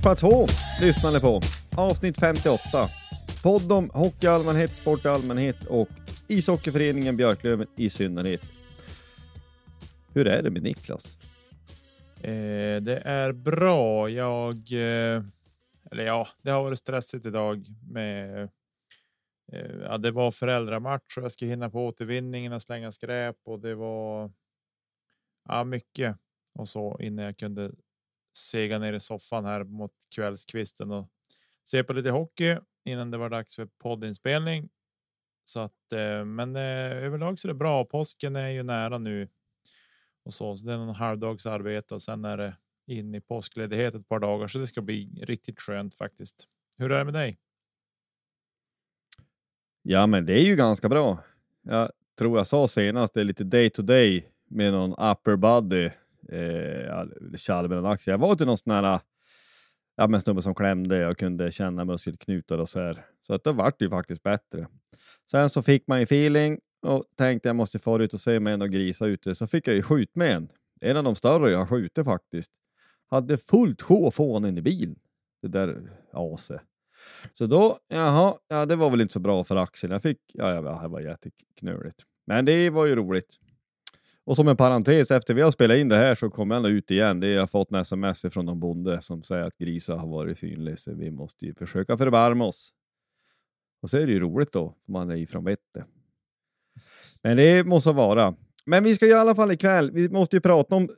Hockeyplatå lyssnar ni på. Avsnitt 58. Podd om hockey i allmänhet, sport i allmänhet och ishockeyföreningen Björklöven i synnerhet. Hur är det med Niklas? Eh, det är bra. Jag, eh, eller ja, det har varit stressigt idag med. Eh, ja, det var föräldramatch och jag ska hinna på återvinningen och slänga skräp och det var. Ja, mycket och så innan jag kunde sega ner i soffan här mot kvällskvisten och se på lite hockey innan det var dags för poddinspelning. Så att, eh, men eh, överlag så är det bra. Påsken är ju nära nu och så, så det är någon halvdags arbete och sen är det in i påskledighet ett par dagar, så det ska bli riktigt skönt faktiskt. Hur är det med dig? Ja, men det är ju ganska bra. Jag tror jag sa senast, det är lite day to day med någon upper body eh, Chalmers aktie. Jag var till någon sån här ja, men snubbe som klämde och kunde känna muskelknutar och så här. Så att det vart ju faktiskt bättre. Sen så fick man ju feeling och tänkte jag måste fara ut och se med en grisa ute. Så fick jag ju skjut med en. En av de större jag har skjutit faktiskt. Hade fullt sjå att få in i bilen. Det där aset. Så då, jaha, ja, det var väl inte så bra för axeln. Jag fick, ja, ja det var jätteknöligt. Men det var ju roligt. Och som en parentes, efter vi har spelat in det här så kommer jag ut igen. Det är jag har fått en sms från någon bonde som säger att grisar har varit synlig, så vi måste ju försöka förvärma oss. Och så är det ju roligt då, man är ju från vettet. Men det måste vara. Men vi ska ju i alla fall ikväll, vi måste ju prata om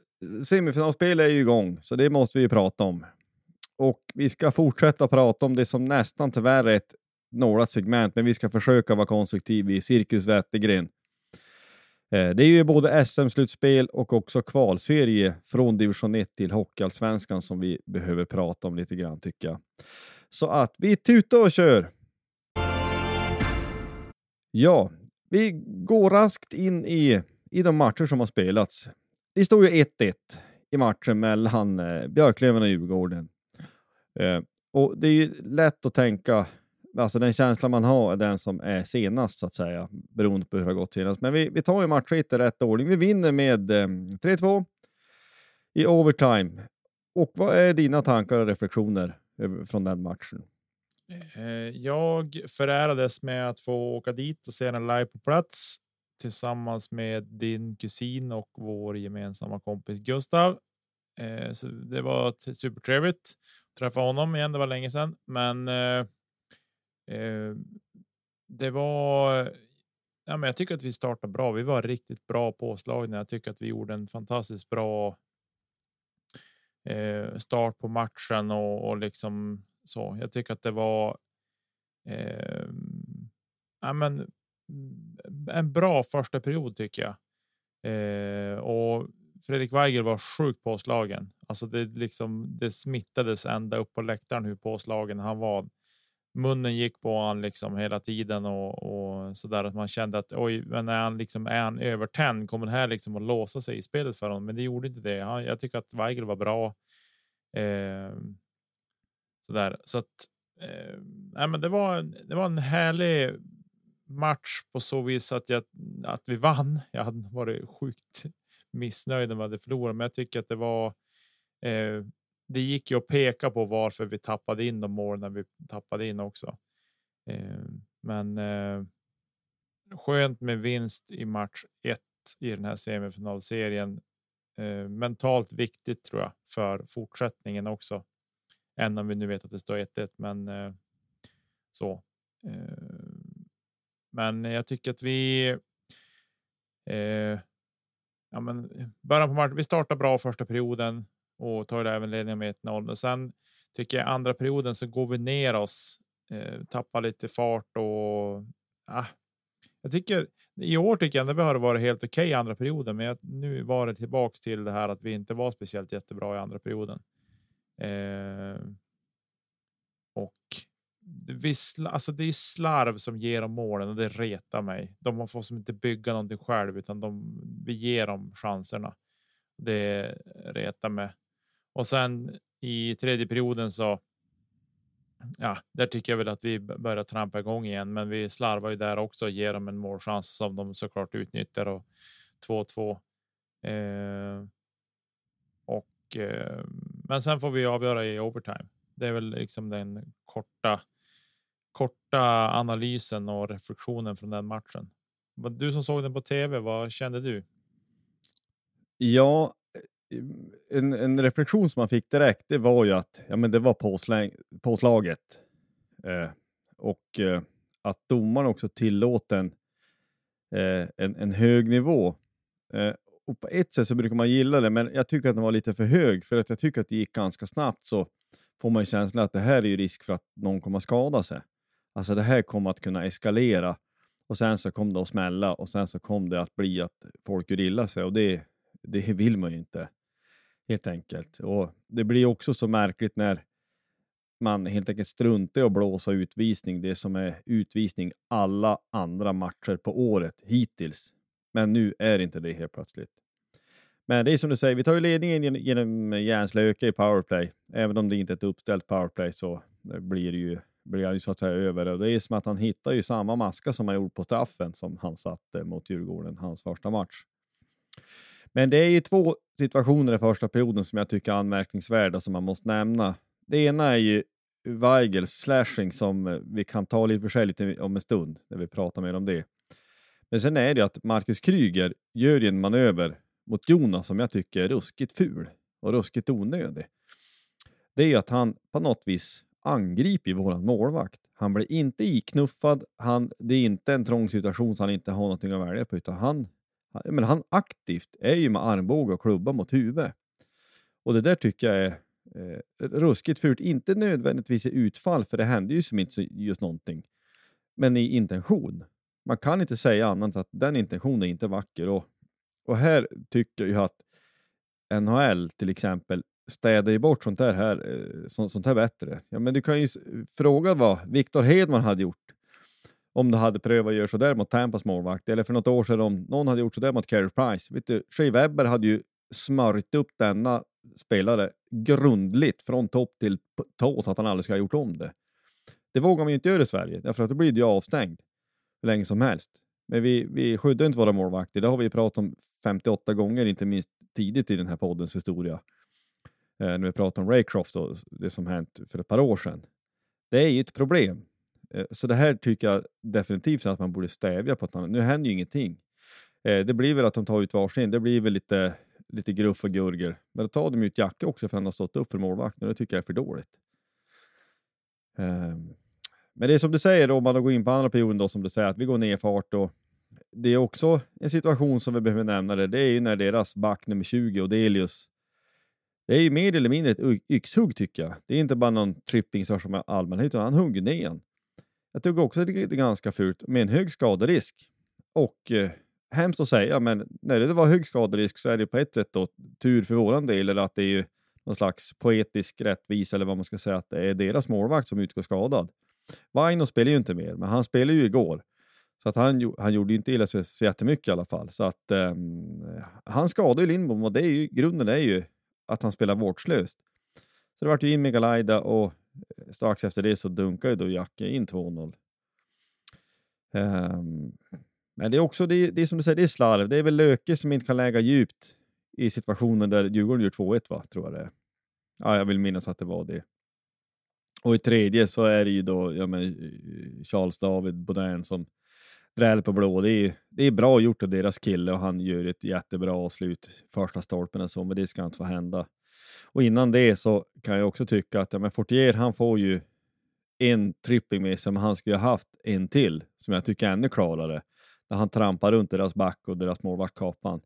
semifinalspel är ju igång, så det måste vi ju prata om. Och vi ska fortsätta prata om det som nästan tyvärr är ett nålat segment, men vi ska försöka vara konstruktiva i Cirkus Wettergren. Eh, det är ju både SM-slutspel och också kvalserie från division 1 till Hockeyallsvenskan som vi behöver prata om lite grann tycker jag. Så att vi tutar och kör! Ja, vi går raskt in i, i de matcher som har spelats. Det står ju 1-1 i matchen mellan eh, Björklöven och Djurgården. Eh, och det är ju lätt att tänka alltså den känsla man har är den som är senast så att säga, beroende på hur det har gått senast. Men vi, vi tar ju matcher i rätt ordning. Vi vinner med eh, 3-2 i overtime. Och vad är dina tankar och reflektioner eh, från den matchen? Eh, jag förärades med att få åka dit och se den live på plats tillsammans med din kusin och vår gemensamma kompis Gustav. Eh, så det var supertrevligt att träffa honom igen. Det var länge sedan, men Eh, det var. Ja, men jag tycker att vi startade bra. Vi var riktigt bra påslagna. Jag tycker att vi gjorde en fantastiskt bra. Eh, start på matchen och, och liksom så. Jag tycker att det var. Eh, ja, men en bra första period tycker jag. Eh, och Fredrik Weigel var sjukt påslagen. Alltså det, liksom, det smittades ända upp på läktaren hur påslagen han var. Munnen gick på han liksom hela tiden och, och så där att man kände att oj, men är han liksom är han övertänd? Kommer det här liksom att låsa sig i spelet för honom? Men det gjorde inte det. Han, jag tycker att Weigel var bra. Eh, så där så att. Eh, nej, men det var. Det var en härlig match på så vis att jag att vi vann. Jag hade varit sjukt missnöjd om vi hade förlorat, men jag tycker att det var. Eh, det gick ju att peka på varför vi tappade in de mål när vi tappade in också. Eh, men. Eh, skönt med vinst i match 1 i den här semifinalserien. Eh, mentalt viktigt tror jag för fortsättningen också. Än om vi nu vet att det står 1-1, men eh, så. Eh, men jag tycker att vi. Eh, ja, men början på matchen. Vi startar bra första perioden och tar även ledningen med 1-0. Och sen tycker jag andra perioden så går vi ner oss, eh, tappar lite fart och ah, jag tycker i år tycker jag att vi har varit helt okej okay i andra perioden, men jag, nu var det tillbaks till det här att vi inte var speciellt jättebra i andra perioden. Eh, och vi, alltså det är slarv som ger dem målen och det retar mig. De får som inte bygga någonting själv utan de, vi ger dem chanserna. Det retar mig. Och sen i tredje perioden så. Ja, där tycker jag väl att vi börjar trampa igång igen, men vi slarvar ju där också och ger dem en målchans som de såklart utnyttjar och 2-2. Eh, och eh, men sen får vi avgöra i overtime. Det är väl liksom den korta korta analysen och reflektionen från den matchen. Du som såg den på tv, vad kände du? Ja, en, en reflektion som man fick direkt, det var ju att ja, men det var påsläng, påslaget. Eh, och eh, att domaren också tillåter en, eh, en, en hög nivå. Eh, och på ett sätt så brukar man gilla det, men jag tycker att den var lite för hög, för att jag tycker att det gick ganska snabbt så får man ju känslan att det här är ju risk för att någon kommer att skada sig. Alltså det här kommer att kunna eskalera och sen så kom det att smälla och sen så kom det att bli att folk gör illa sig och det, det vill man ju inte helt enkelt. Och Det blir också så märkligt när man helt enkelt struntar i att blåsa utvisning, det som är utvisning alla andra matcher på året hittills. Men nu är det inte det helt plötsligt. Men det är som du säger, vi tar ju ledningen genom Järnslöke i powerplay. Även om det inte är ett uppställt powerplay så blir det ju blir han ju så att säga över. Och det är som att han hittar ju samma maska som han gjorde på straffen som han satte mot Djurgården, hans första match. Men det är ju två situationer i första perioden som jag tycker är anmärkningsvärda som man måste nämna. Det ena är ju Weigels slashing som eh, vi kan tala i och för sig lite om en stund när vi pratar mer om det. Men sen är det att Marcus Kryger gör en manöver mot Jonas som jag tycker är ruskigt ful och ruskigt onödig. Det är ju att han på något vis angriper våran målvakt. Han blir inte iknuffad. Han, det är inte en trång situation så han inte har någonting att välja på, utan han, men han aktivt är ju med armbåge och klubba mot huvudet. Och det där tycker jag är eh, ruskigt fult. Inte nödvändigtvis i utfall, för det händer ju som inte just någonting. Men i intention. Man kan inte säga annat att den intentionen är inte vacker. Och, och här tycker jag att NHL till exempel städar ju bort sånt där här, eh, sånt, sånt här bättre. Ja, men du kan ju fråga vad Victor Hedman hade gjort om du hade prövat att göra sådär mot Tampas målvakt, eller för något år sedan om någon hade gjort sådär mot Carey Price. Vet du, Shea Webber hade ju smörjt upp denna spelare grundligt från topp till tå så att han aldrig ska ha gjort om det. Det vågar man ju inte göra i Sverige, därför att då blir du ju avstängd hur länge som helst. Men vi, vi skyddar inte våra målvakter. Det har vi pratat om 58 gånger, inte minst tidigt i den här poddens historia eh, när vi pratar om Raycroft och det som hänt för ett par år sedan. Det är ju ett problem. Eh, så det här tycker jag definitivt att man borde stävja på ett annat Nu händer ju ingenting. Eh, det blir väl att de tar ut varsin. Det blir väl lite, lite gruff och gurger. Men då tar de ut Jacke också för att han har stått upp för målvakten. Det tycker jag är för dåligt. Ehm, men det är som du säger, om man går in på andra perioden då, som du säger, att vi går ner fart och det är också en situation som vi behöver nämna det. Det är ju när deras back nummer 20, Odelius, det är ju mer eller mindre ett yxhugg tycker jag. Det är inte bara någon tripping som är allmänhet, utan han hugger ner en. Jag tycker också det är ganska fult med en hög skaderisk. Och eh, hemskt att säga, men när det var hög skaderisk så är det på ett sätt då tur för våran del, eller att det är ju någon slags poetisk rättvisa, eller vad man ska säga, att det är deras målvakt som utgår skadad. Vaino spelar ju inte mer, men han spelade ju igår. Så att han, han gjorde ju inte illa sig så jättemycket i alla fall. Så att eh, han skadade ju Lindbom och det är ju, grunden är ju att han spelar vårdslöst. Så det vart ju in med Galaida och strax efter det så dunkar ju då Jacke in 2-0. Um, ehm, men det är också, det, det är som du säger, det är slarv. Det är väl Löke som inte kan lägga djupt i situationen där Djurgården gör 2-1 va, tror jag det är. Ja, jag vill minnas att det var det. Och i tredje så är det ju då ja, men, Charles David Bodin som dräller på blå. Det är, det är bra gjort av deras kille och han gör ett jättebra avslut första stolpen och så, men det ska inte få hända. Och innan det så kan jag också tycka att ja, men Fortier, han får ju en tripping med sig, men han skulle ha haft en till som jag tycker är ännu klarare. När han trampar runt deras back och deras målvakt kapan.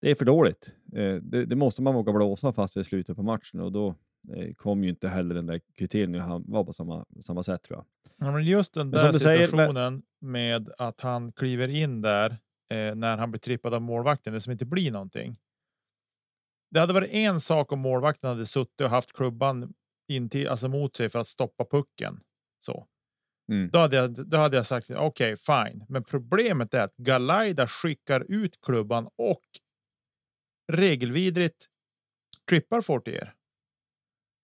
Det är för dåligt. Eh, det, det, måste man våga blåsa fast i slutet på matchen och då eh, kom ju inte heller den där kvitteringen han var på samma, samma sätt tror jag. Ja, men just den där situationen säger, med att han kliver in där eh, när han blir trippad av målvakten, det som inte blir någonting. Det hade varit en sak om målvakten hade suttit och haft klubban in till, alltså mot sig för att stoppa pucken. Så. Mm. Då, hade jag, då hade jag sagt okej, okay, fine. Men problemet är att Galaida skickar ut klubban och regelvidrigt trippar Fortier.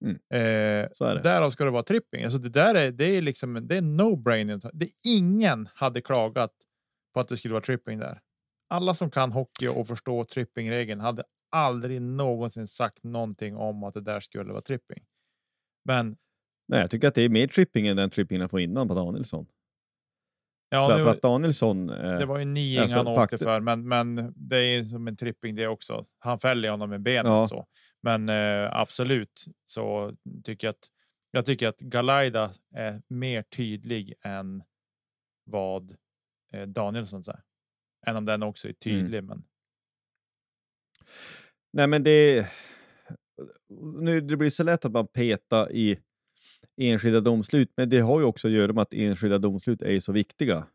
Mm. Eh. Därav ska det vara tripping. Alltså det där är, det är liksom det är no brainer. Det ingen hade klagat på att det skulle vara tripping där. Alla som kan hockey och förstår trippingregeln hade aldrig någonsin sagt någonting om att det där skulle vara tripping. Men. Nej, jag tycker att det är mer tripping än den trippingen han får innan på Danielsson. Ja, för, nu, att Danielsson. Eh, det var ju niing alltså, han åkte för, men, men det är som en tripping det också. Han fäller honom med benet ja. så. Men eh, absolut så tycker jag att jag tycker att Galaida är mer tydlig än vad eh, Danielsson säger. Än om den också är mm. tydlig, mm. men. Nej, men det. Nu, det blir så lätt att man petar i enskilda domslut, men det har ju också att göra med att enskilda domslut är så viktiga.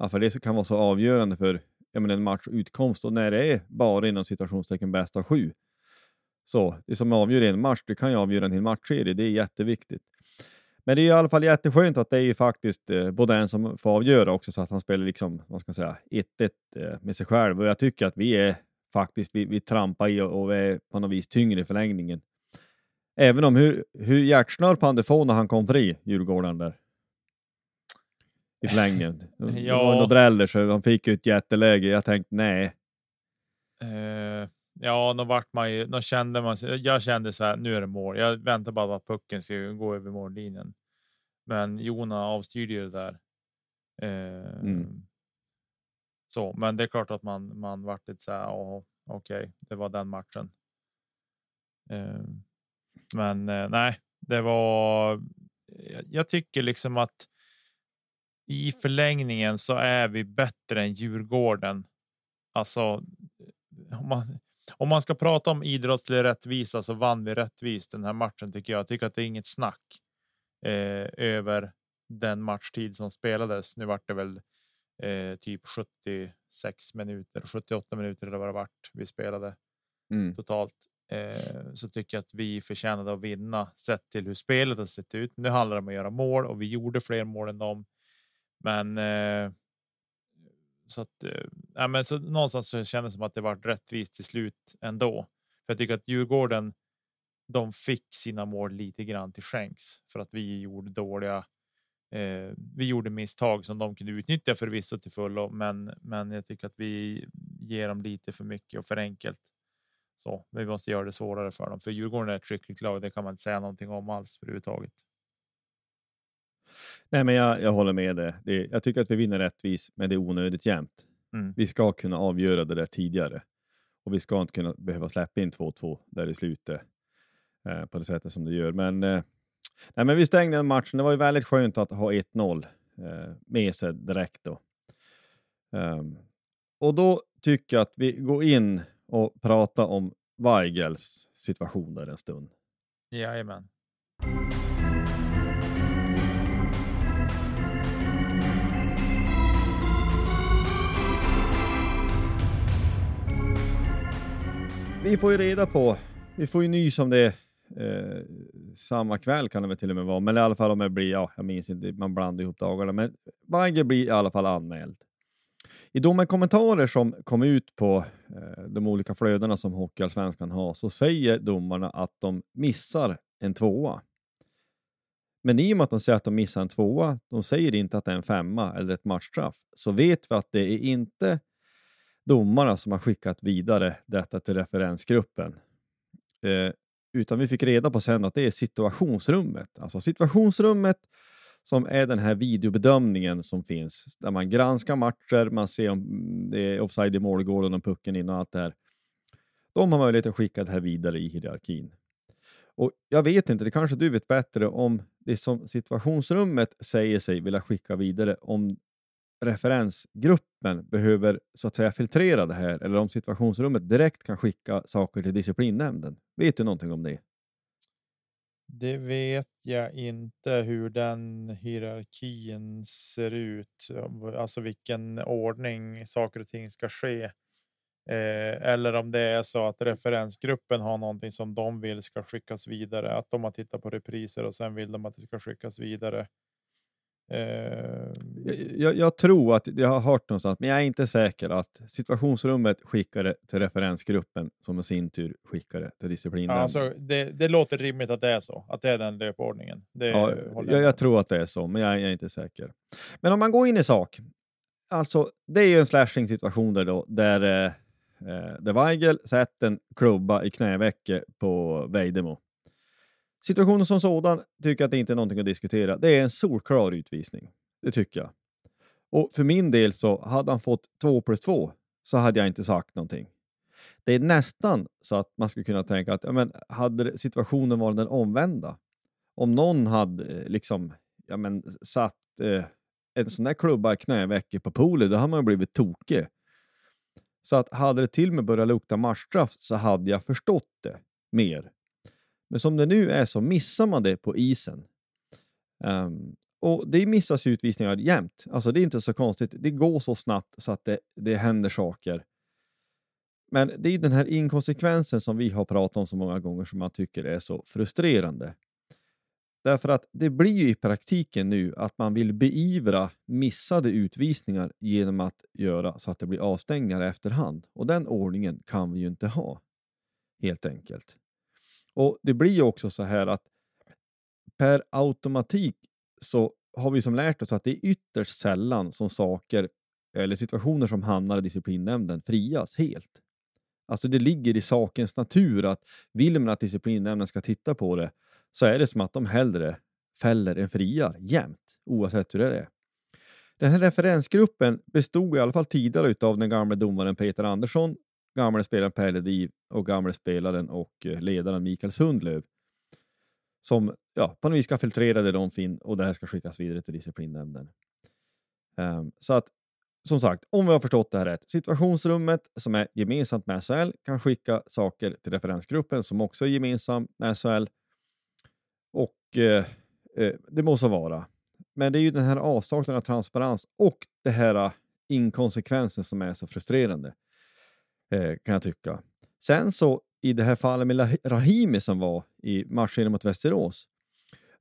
Ja, för det kan vara så avgörande för menar, en match utkomst och när det är bara inom situationstecken bäst av sju. Så det som avgör en match, det kan ju avgöra en hel matchserie. Det är jätteviktigt. Men det är i alla fall jätteskönt att det är ju faktiskt eh, både en som får avgöra också så att han spelar liksom, vad ska man säga, 1-1 eh, med sig själv. Och jag tycker att vi är faktiskt, vi, vi trampar i och, och är på något vis tyngre i förlängningen. Även om hur, hur hjärtsnörp han få när han kom fri, Djurgården där. I förlängningen. ja. Det var några dräller så de fick ju ett jätteläge. Jag tänkte nej. Uh, ja, då vart man ju, då kände man Jag kände så här, nu är det mål. Jag väntar bara på att pucken ska gå över mållinjen. Men Jona avstyrde ju det där. Uh, mm. Så, men det är klart att man man vart lite så här. Okej, okay, det var den matchen. Eh, men eh, nej, det var. Jag tycker liksom att. I förlängningen så är vi bättre än Djurgården. Alltså. Om man, om man ska prata om idrottslig rättvisa så vann vi rättvist den här matchen tycker jag. Jag tycker att det är inget snack eh, över den matchtid som spelades. Nu vart det väl eh, typ 76 minuter, 78 minuter eller vad det vart vi spelade mm. totalt eh, så tycker jag att vi förtjänade att vinna sett till hur spelet har sett ut. Nu handlar det om att göra mål och vi gjorde fler mål än dem. Men. Eh, så att eh, men så någonstans så kändes det som att det var rättvist till slut ändå. För jag tycker att Djurgården. De fick sina mål lite grann till skänks för att vi gjorde dåliga. Eh, vi gjorde misstag som de kunde utnyttja förvisso till fullo, men men jag tycker att vi ger dem lite för mycket och för enkelt. Så vi måste göra det svårare för dem, för Djurgården är ett skickligt lag. Det kan man inte säga någonting om alls överhuvudtaget. Nej, men jag, jag håller med dig. Det, jag tycker att vi vinner rättvis, men det är onödigt jämnt. Mm. Vi ska kunna avgöra det där tidigare och vi ska inte kunna behöva släppa in 2-2 där i slutet eh, på det sättet som det gör. Men, eh, nej, men vi stängde den matchen. Det var ju väldigt skönt att ha 1-0 eh, med sig direkt då. Um, och då tycker jag att vi går in och prata om Weigels situation där en stund. Jajamän. vi får ju reda på, vi får ju nys om det eh, samma kväll kan det väl till och med vara, men i alla fall om det blir, ja, jag minns inte, man blandar ihop dagarna, men Weigel blir i alla fall anmäld. I de kommentarer som kom ut på eh, de olika flödena som Hockeyallsvenskan har så säger domarna att de missar en tvåa. Men i och med att de säger att de missar en tvåa, de säger inte att det är en femma eller ett matchstraff, så vet vi att det är inte domarna som har skickat vidare detta till referensgruppen. Eh, utan vi fick reda på sen att det är situationsrummet. Alltså situationsrummet som är den här videobedömningen som finns där man granskar matcher, man ser om det är offside i målgården och pucken in och allt det här. De har möjlighet att skicka det här vidare i hierarkin. Och Jag vet inte, det kanske du vet bättre om det som situationsrummet säger sig vilja skicka vidare, om referensgruppen behöver så att säga filtrera det här eller om situationsrummet direkt kan skicka saker till disciplinnämnden. Vet du någonting om det? Det vet jag inte hur den hierarkin ser ut, alltså vilken ordning saker och ting ska ske. Eh, eller om det är så att referensgruppen har någonting som de vill ska skickas vidare, att de har tittat på repriser och sen vill de att det ska skickas vidare. Eh, jag, jag, tror att jag har hört någonstans, men jag är inte säker att situationsrummet skickar det till referensgruppen som i sin tur skickar det till disciplinen. Alltså, det, det, låter rimligt att det är så, att det är den löpordningen. Det ja, jag, jag, tror att det är så, men jag, jag, är inte säker. Men om man går in i sak, alltså det är ju en slashing situation där, då, där, eh, eh där Weigel sätter en klubba i knävecket på Vejdemo. Situationen som sådan tycker jag att det inte är någonting att diskutera. Det är en solklar utvisning. Det tycker jag. Och för min del så hade han fått två plus två så hade jag inte sagt någonting. Det är nästan så att man skulle kunna tänka att ja, men, hade situationen varit den omvända, om någon hade eh, liksom ja, men, satt eh, en sån där klubba i knävecket på poolen, då hade man blivit tokig. Så att hade det till och med börjat lukta matchstraff så hade jag förstått det mer. Men som det nu är så missar man det på isen. Um, och Det missas utvisningar jämt. Alltså det är inte så konstigt. Det går så snabbt så att det, det händer saker. Men det är den här inkonsekvensen som vi har pratat om så många gånger som man tycker är så frustrerande. Därför att det blir ju i praktiken nu att man vill beivra missade utvisningar genom att göra så att det blir avstängningar efterhand. Och den ordningen kan vi ju inte ha. Helt enkelt. Och Det blir ju också så här att per automatik så har vi som lärt oss att det är ytterst sällan som saker eller situationer som hamnar i disciplinnämnden frias helt. Alltså det ligger i sakens natur att vill man att disciplinnämnden ska titta på det så är det som att de hellre fäller än friar jämt, oavsett hur det är. Den här referensgruppen bestod i alla fall tidigare av den gamla domaren Peter Andersson gamle spelaren Per Ledin och gamle spelaren och eh, ledaren Mikael Sundlöv som ja, på något vis ska filtrera det de finner och det här ska skickas vidare till disciplinnämnden. Um, ehm, så att som sagt, om vi har förstått det här rätt, situationsrummet som är gemensamt med SHL kan skicka saker till referensgruppen som också är gemensam med SHL. Och eh, eh, det måste vara. Men det är ju den här avsaknaden av transparens och det här eh, inkonsekvensen som är så frustrerande eh, kan jag tycka. Sen så i det här fallet med Rahimi som var i matchen mot Västerås,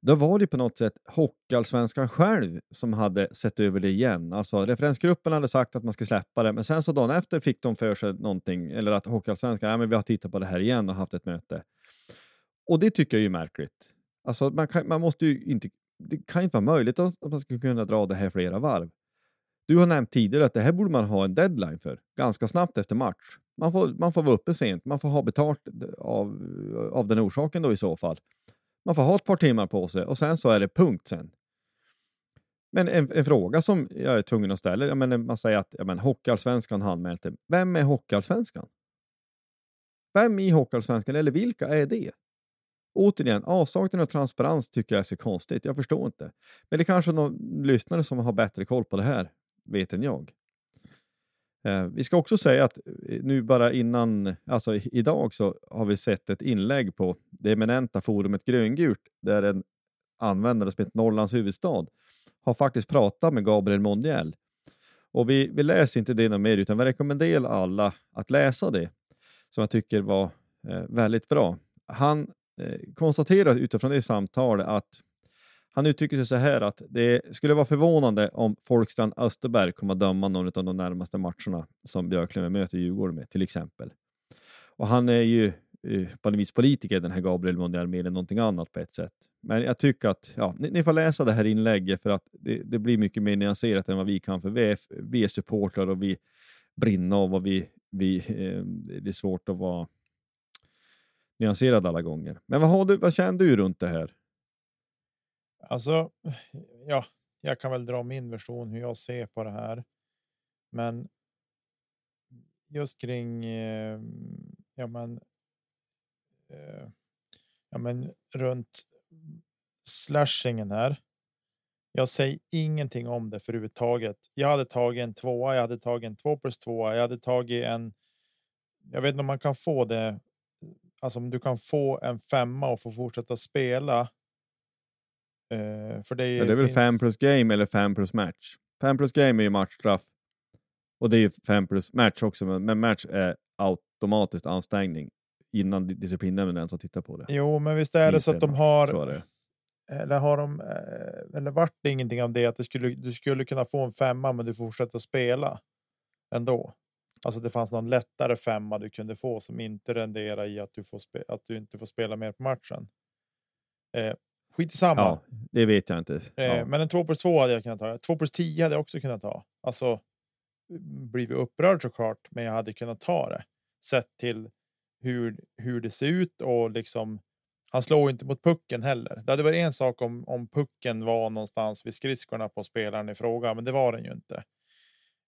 då var det på något sätt Hockeyallsvenskan själv som hade sett över det igen. Alltså referensgruppen hade sagt att man skulle släppa det, men sen så dagen efter fick de för sig någonting, eller att Hockeyallsvenskan, ja men vi har tittat på det här igen och haft ett möte. Och det tycker jag är märkligt. Alltså man, kan, man måste ju inte, det kan inte vara möjligt att man skulle kunna dra det här flera varv. Du har nämnt tidigare att det här borde man ha en deadline för, ganska snabbt efter match. Man får, man får vara uppe sent, man får ha betalt av, av den orsaken då i så fall. Man får ha ett par timmar på sig och sen så är det punkt sen. Men en, en fråga som jag är tvungen att ställa, jag menar, man säger att jag menar, Hockeyallsvenskan har anmält det. Vem är Hockeyallsvenskan? Vem i Hockeyallsvenskan, eller vilka är det? Återigen, avsaknaden av transparens tycker jag är så konstigt. Jag förstår inte. Men det är kanske någon lyssnare som har bättre koll på det här vet än jag. Eh, vi ska också säga att eh, nu bara innan, alltså idag så har vi sett ett inlägg på det eminenta forumet Gröngult där en användare som heter Norrlands huvudstad har faktiskt pratat med Gabriel Mondiel. Och vi, vi läser inte det något mer utan vi rekommenderar alla att läsa det. som jag tycker var eh, väldigt bra. Han eh, konstaterar utifrån det samtalet att han uttrycker sig så här att det skulle vara förvånande om Folkstrand Österberg kommer att döma någon av de närmaste matcherna som Björklöven möter Djurgården med, till exempel. Och han är ju eh, på något vis politiker, den här Gabriel Mondial, mer än någonting annat på ett sätt. Men jag tycker att ja, ni, ni får läsa det här inlägget för att det, det, blir mycket mer nyanserat än vad vi kan, för vi är, vi är supportrar och vi brinner av och vi, vi, eh, det är svårt att vara nyanserad alla gånger. Men vad, har du, vad känner du runt det här? Alltså, ja, jag kan väl dra min version hur jag ser på det här. Men just kring eh, ja, men, eh, ja, men runt slashingen här. Jag säger ingenting om det förhuvudtaget. Jag hade tagit en tvåa. Jag hade tagit en två plus tvåa. Jag hade tagit en. Jag vet inte om man kan få det. Alltså om du kan få en femma och få fortsätta spela. Eh, för det, ja, det är finns... väl fem plus game eller fem plus match. Fem plus game är ju matchstraff och det är ju fem plus match också, men match är automatiskt anstängning innan disciplinnämnden ens har tittat på det. Jo, men visst är det så att de har. Eller har de? Eh, eller vart det ingenting av det att det skulle, du skulle kunna få en femma, men du fortsätter spela ändå. Alltså det fanns någon lättare femma du kunde få som inte renderar i att du får att du inte får spela mer på matchen. Eh, skit i samma. Ja, det vet jag inte. Eh, ja. Men en 2 plus 2 hade jag kunnat ta. 2 plus 10 hade jag också kunnat ta. Alltså blivit upprörd såklart, men jag hade kunnat ta det sett till hur, hur det ser ut och liksom. Han slår inte mot pucken heller. Det hade varit en sak om, om pucken var någonstans vid skridskorna på spelaren i fråga, men det var den ju inte.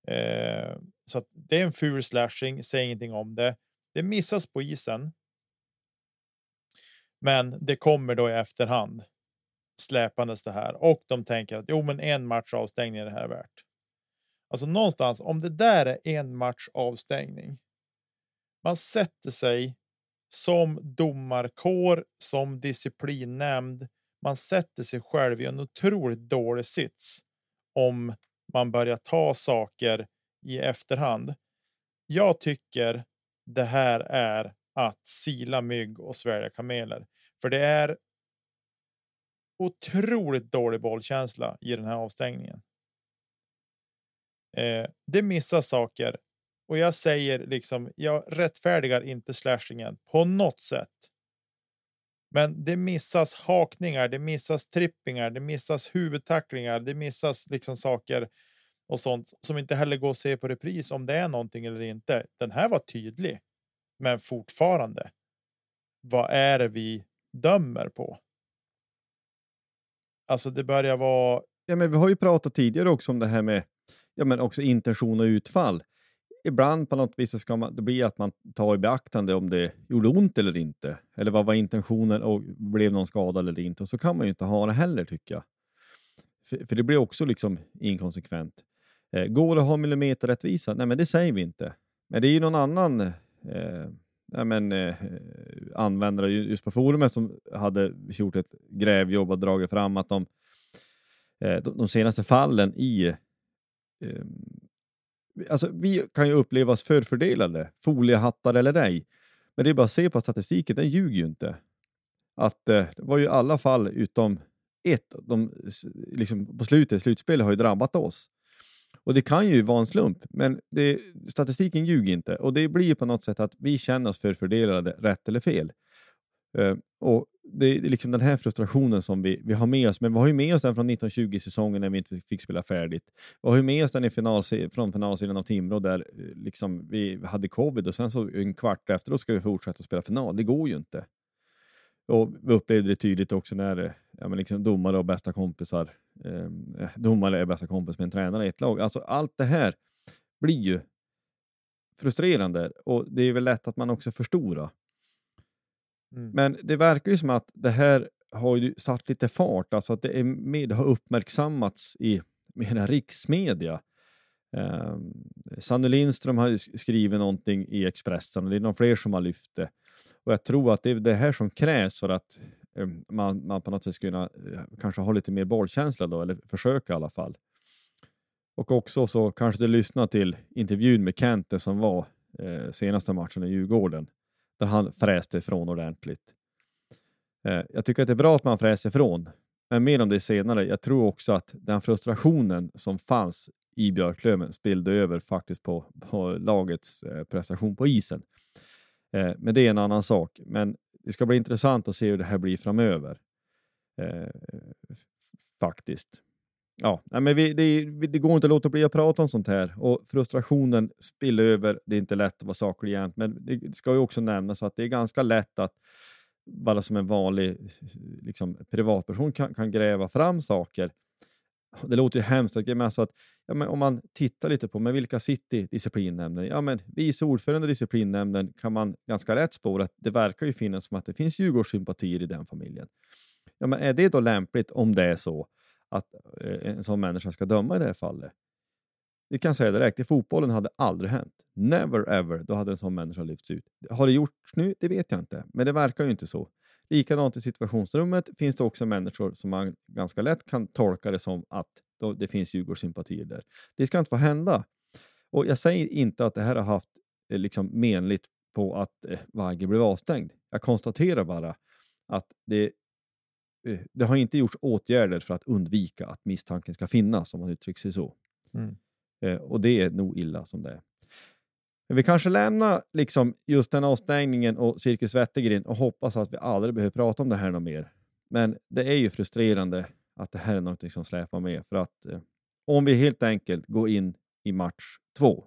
Eh, så det är en ful slashing. Säg ingenting om det. Det missas på isen. Men det kommer då i efterhand släpandes det här och de tänker att jo, men en match avstängning är det här värt. Alltså någonstans om det där är en match avstängning. Man sätter sig som domarkår, som disciplinnämnd. Man sätter sig själv i en otroligt dålig sits om man börjar ta saker i efterhand. Jag tycker det här är att sila mygg och svälja kameler, för det är. Otroligt dålig bollkänsla i den här avstängningen. Eh, det missas saker och jag säger liksom jag rättfärdigar inte slashingen på något sätt. Men det missas hakningar, det missas trippingar, det missas huvudtacklingar, det missas liksom saker och sånt som inte heller går att se på repris om det är någonting eller inte. Den här var tydlig, men fortfarande. Vad är det vi dömer på? Alltså, det börjar vara. Ja, men vi har ju pratat tidigare också om det här med ja, men också intention och utfall. Ibland på något vis så ska man, det blir att man tar i beaktande om det gjorde ont eller inte. Eller vad var intentionen och blev någon skadad eller inte. Och så kan man ju inte ha det heller tycker jag. För, för det blir också liksom inkonsekvent. Eh, går det att ha millimeterrättvisa? Nej, men det säger vi inte. Men det är ju någon annan eh, ja, men, eh, användare just på forumet som hade gjort ett grävjobb och dragit fram att de, eh, de, de senaste fallen i eh, alltså, vi kan ju uppleva oss förfördelade, foliehattar eller ej. Men det är bara att se på statistiken, den ljuger ju inte. Att eh, det var ju alla fall utom ett, de, liksom på slutet, slutspelet har ju drabbat oss. Och det kan ju vara en slump, men det, statistiken ljuger inte. Och det blir ju på något sätt att vi känner oss förfördelade, rätt eller fel. Uh, och det är liksom den här frustrationen som vi, vi har med oss, men vi har ju med oss den från 1920-säsongen när vi inte fick spela färdigt. Vi har ju med oss den i final, från finalserien av Timrå där eh, liksom vi hade covid och sen så en kvart efter då ska vi fortsätta spela final. Det går ju inte. Och vi upplevde det tydligt också när eh, ja, men liksom domare och bästa kompisar, eh, domare är bästa kompis med en tränare i ett lag. Alltså allt det här blir ju frustrerande och det är väl lätt att man också förstorar. Mm. Men det verkar ju som att det här har ju satt lite fart, alltså att det, är med, det har uppmärksammats i mera riksmedia. Eh, Sanny Lindström har skrivit någonting i Expressen och det är någon fler som har lyft det. Och jag tror att det är det här som krävs för att Ehm, man, man på något sätt skulle kunna eh, kanske ha lite mer bollkänsla då, eller försöka i alla fall. Och också så kanske du lyssnar till intervjun med Kente som var eh, senaste matchen i Djurgården, där han fräste ifrån ordentligt. Eh, jag tycker att det är bra att man fräser ifrån, men mer om det senare. Jag tror också att den frustrationen som fanns i Björklöven spillde över faktiskt på, på lagets eh, prestation på isen. Eh, men det är en annan sak. Men det ska bli intressant att se hur det här blir framöver. Eh, faktiskt. Ja, men vi, det, det, går inte att låta bli att prata om sånt här och frustrationen spiller över. Det är inte lätt att vara saklig jämt, men det ska ju också nämnas att det är ganska lätt att bara som en vanlig liksom, privatperson kan, kan gräva fram saker. Det låter ju hemskt, men alltså att ja, men om man tittar lite på med vilka sitter i disciplinnämnden? Ja, men vice ordförande i disciplinnämnden kan man ganska lätt spåra att det verkar ju finnas som att det finns Djurgårdssympatier i den familjen. Ja, men är det då lämpligt om det är så att eh, en sån människa ska döma i det här fallet? Vi kan säga direkt, i fotbollen hade det aldrig hänt. Never ever, då hade en sån människa lyfts ut. Har det gjorts nu? Det vet jag inte, men det verkar ju inte så. Likadant i situationsrummet finns det också människor som man ganska lätt kan tolka det som att det finns Djurgårdssympatier där. Det ska inte få hända. Och Jag säger inte att det här har haft eh, liksom, menligt på att eh, Vagge blev avstängd. Jag konstaterar bara att det, eh, det har inte gjorts åtgärder för att undvika att misstanken ska finnas, om man uttrycker sig så. Mm. Eh, och det är nog illa som det är. Men vi kanske lämnar liksom just den avstängningen och Cirkus Wettergren och hoppas att vi aldrig behöver prata om det här något mer. Men det är ju frustrerande att det här är något som släpar med. För att eh, om vi helt enkelt går in i match två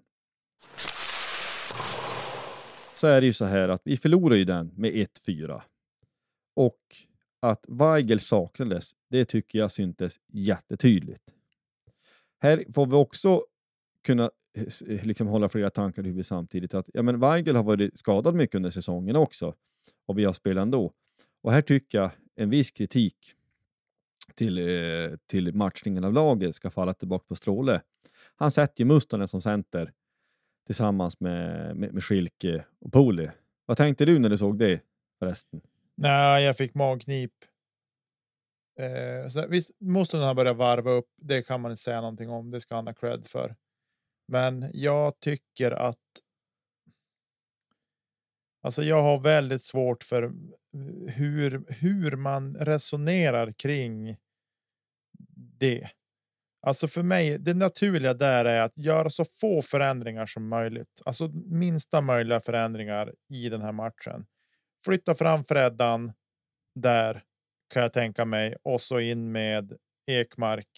så är det ju så här att vi förlorar ju den med 1-4. Och att Weigel saknades, det tycker jag syntes jättetydligt. Här får vi också kunna eh, eh, liksom hålla flera tankar i huvudet samtidigt. Att, ja, men Weigel har varit skadad mycket under säsongen också och vi har spelat ändå. Och här tycker jag en viss kritik till, eh, till matchningen av laget ska falla tillbaka på Stråle. Han sätter ju Mustonen som center tillsammans med, med, med Schilke och Poli. Vad tänkte du när du såg det förresten? Nej, jag fick magknip. Eh, så visst, Mustonen har börjat varva upp. Det kan man inte säga någonting om. Det ska han ha cred för. Men jag tycker att. Alltså, jag har väldigt svårt för hur hur man resonerar kring. Det. Alltså för mig, det naturliga där är att göra så få förändringar som möjligt. Alltså minsta möjliga förändringar i den här matchen. Flytta fram Freddan där kan jag tänka mig och så in med Ekmark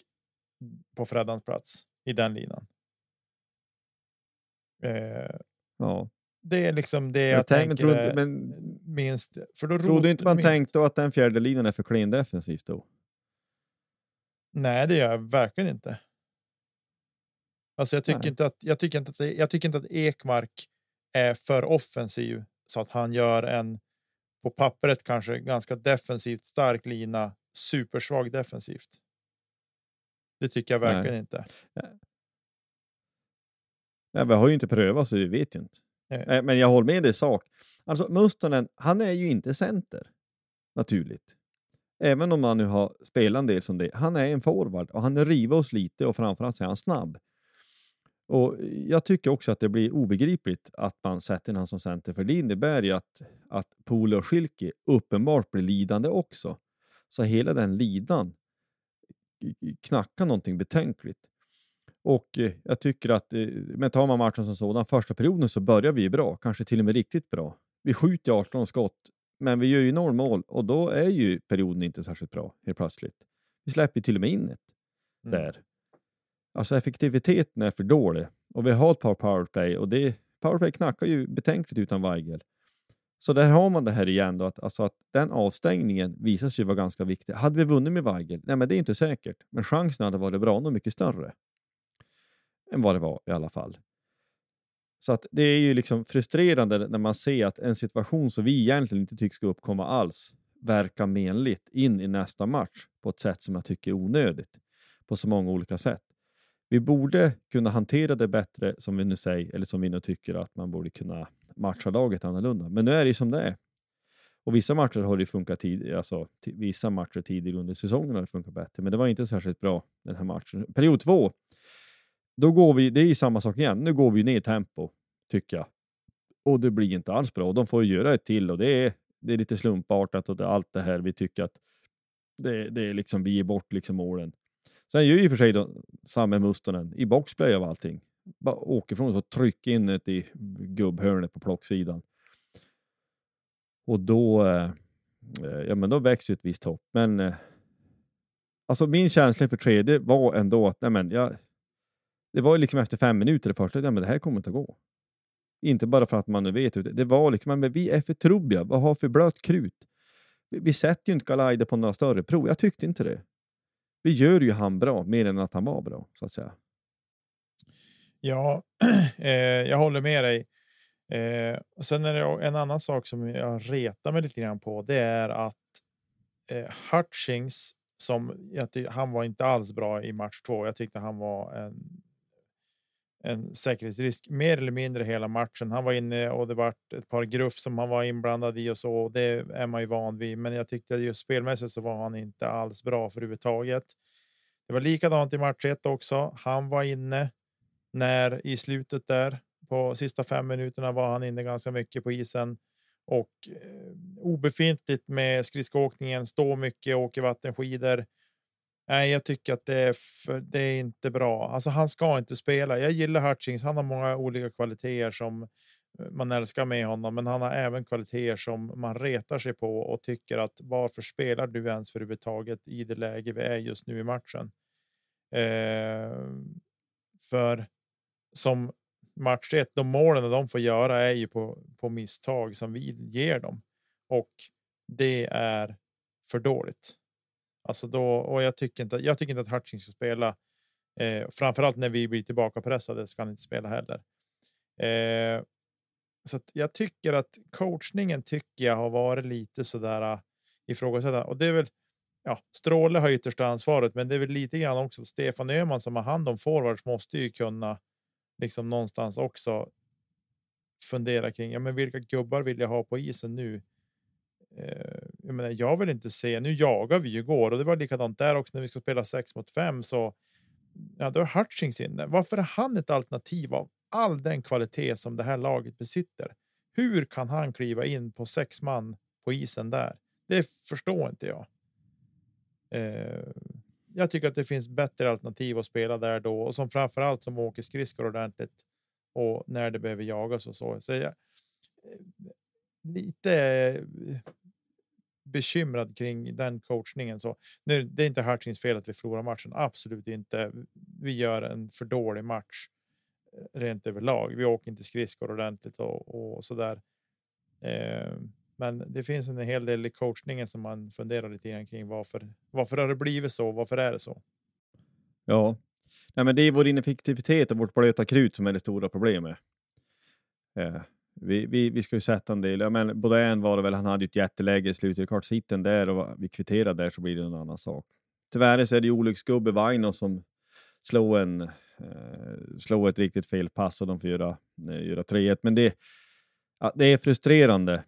på Freddans plats i den linan. Eh, ja. Det är liksom det jag, jag tänker trodde, men, minst. För då trodde inte man minst. tänkte att den fjärde linjen är för klen defensivt då? Nej, det gör jag verkligen inte. Alltså, jag tycker Nej. inte att jag tycker inte att jag tycker inte att Ekmark är för offensiv så att han gör en på pappret kanske ganska defensivt stark lina supersvag defensivt. Det tycker jag verkligen Nej. inte. Ja, vi har ju inte prövat så vi vet ju inte. Nej. Men jag håller med dig i sak. Alltså Mustonen, han är ju inte center naturligt. Även om han nu har spelat en del som det. Han är en forward och han river oss lite och framförallt så är han snabb. Och Jag tycker också att det blir obegripligt att man sätter honom som center, för det innebär ju att, att Pole och Schilke uppenbart blir lidande också. Så hela den lidan knackar någonting betänkligt. Och eh, jag tycker att, eh, men tar man matchen som sådan, första perioden så börjar vi bra, kanske till och med riktigt bra. Vi skjuter 18 skott, men vi gör ju noll mål och då är ju perioden inte särskilt bra helt plötsligt. Vi släpper till och med in ett mm. där. Alltså effektiviteten är för dålig och vi har ett par powerplay och det, powerplay knackar ju betänkligt utan Weigel. Så där har man det här igen då, att, alltså att den avstängningen visar sig vara ganska viktig. Hade vi vunnit med Weigel? Nej, men det är inte säkert, men chansen hade varit bra nog mycket större än vad det var i alla fall. Så att det är ju liksom frustrerande när man ser att en situation som vi egentligen inte tycks ska uppkomma alls verkar menligt in i nästa match på ett sätt som jag tycker är onödigt på så många olika sätt. Vi borde kunna hantera det bättre som vi nu säger, eller som vi nu tycker att man borde kunna matcha laget annorlunda. Men nu är det ju som det är. Och vissa matcher har det funkat tidigare, alltså, vissa matcher tidigare under säsongen har det funkat bättre, men det var inte särskilt bra den här matchen. Period två då går vi, det är ju samma sak igen, nu går vi ner i tempo, tycker jag. Och det blir inte alls bra. De får göra ett till och det är, det är lite slumpartat och det, allt det här vi tycker att det, det är liksom, vi ger bort liksom målen. Sen gör ju för sig samma Samme Mustonen i boxplay av allting. Bara åker från och trycker in det i gubbhörnet på plocksidan. Och då, eh, ja, men då växer ett visst hopp. Men eh, alltså min känsla för tredje var ändå att nej, men, jag, det var liksom efter fem minuter det första, ja, men det här kommer inte att gå. Inte bara för att man nu vet, det var liksom, men vi är för trubbiga, vad har för blött krut? Vi, vi sätter ju inte Galaide på några större prov, jag tyckte inte det. Vi gör ju han bra, mer än att han var bra, så att säga. Ja, eh, jag håller med dig. Eh, och sen är det en annan sak som jag retar mig lite grann på. Det är att eh, Hutchings som jag han var inte alls bra i match två. Jag tyckte han var en. En säkerhetsrisk mer eller mindre hela matchen. Han var inne och det var ett par gruff som han var inblandad i och så. Och det är man ju van vid, men jag tyckte just spelmässigt så var han inte alls bra för överhuvudtaget. Det var likadant i match ett också. Han var inne när i slutet där på sista fem minuterna var han inne ganska mycket på isen och eh, obefintligt med skridskoåkningen. Stå mycket, åker vattenskidor. Nej, jag tycker att det är, för, det är inte bra. Alltså, han ska inte spela. Jag gillar Hutchings. Han har många olika kvaliteter som eh, man älskar med honom, men han har även kvaliteter som man retar sig på och tycker att varför spelar du ens för överhuvudtaget i det läge vi är just nu i matchen? Eh, för som match 1, de målen de får göra är ju på, på misstag som vi ger dem och det är för dåligt. Alltså då, och jag tycker inte, jag tycker inte att Hutchings ska spela. Eh, framförallt när vi blir tillbaka pressade ska han inte spela heller. Eh, så jag tycker att coachningen tycker jag har varit lite sådär uh, ifrågasättande och det är väl. Ja, Stråle har yttersta ansvaret, men det är väl lite grann också att Stefan Öhman som har hand om forwards måste ju kunna liksom någonstans också fundera kring ja, men vilka gubbar vill jag ha på isen nu? Eh, jag, menar, jag vill inte se. Nu jagar vi ju går och det var likadant där också när vi ska spela sex mot fem så. Ja, då är Hutchings inne. Varför är han ett alternativ av all den kvalitet som det här laget besitter? Hur kan han kliva in på sex man på isen där? Det förstår inte jag. Eh, jag tycker att det finns bättre alternativ att spela där då och som framförallt som åker skridskor ordentligt och när det behöver jagas och så. Så jag eh, lite bekymrad kring den coachningen. Så nu, det är inte Hutchings fel att vi förlorar matchen. Absolut inte. Vi gör en för dålig match eh, rent överlag. Vi åker inte skridskor ordentligt och, och så där. Eh, men det finns en hel del i coachningen som man funderar lite grann kring. Varför? Varför har det blivit så? Varför är det så? Ja, Nej, men det är vår ineffektivitet och vårt blöta krut som är det stora problemet. Eh, vi, vi, vi ska ju sätta en del. Ja, men Baudin var det väl. Han hade ju ett jätteläge i slutet. Klart sitter där och vi kvitterar där så blir det en annan sak. Tyvärr så är det ju olycksgubbe Vaino som slår en eh, slår ett riktigt fel pass och de får göra, eh, göra 3-1. Men det, ja, det är frustrerande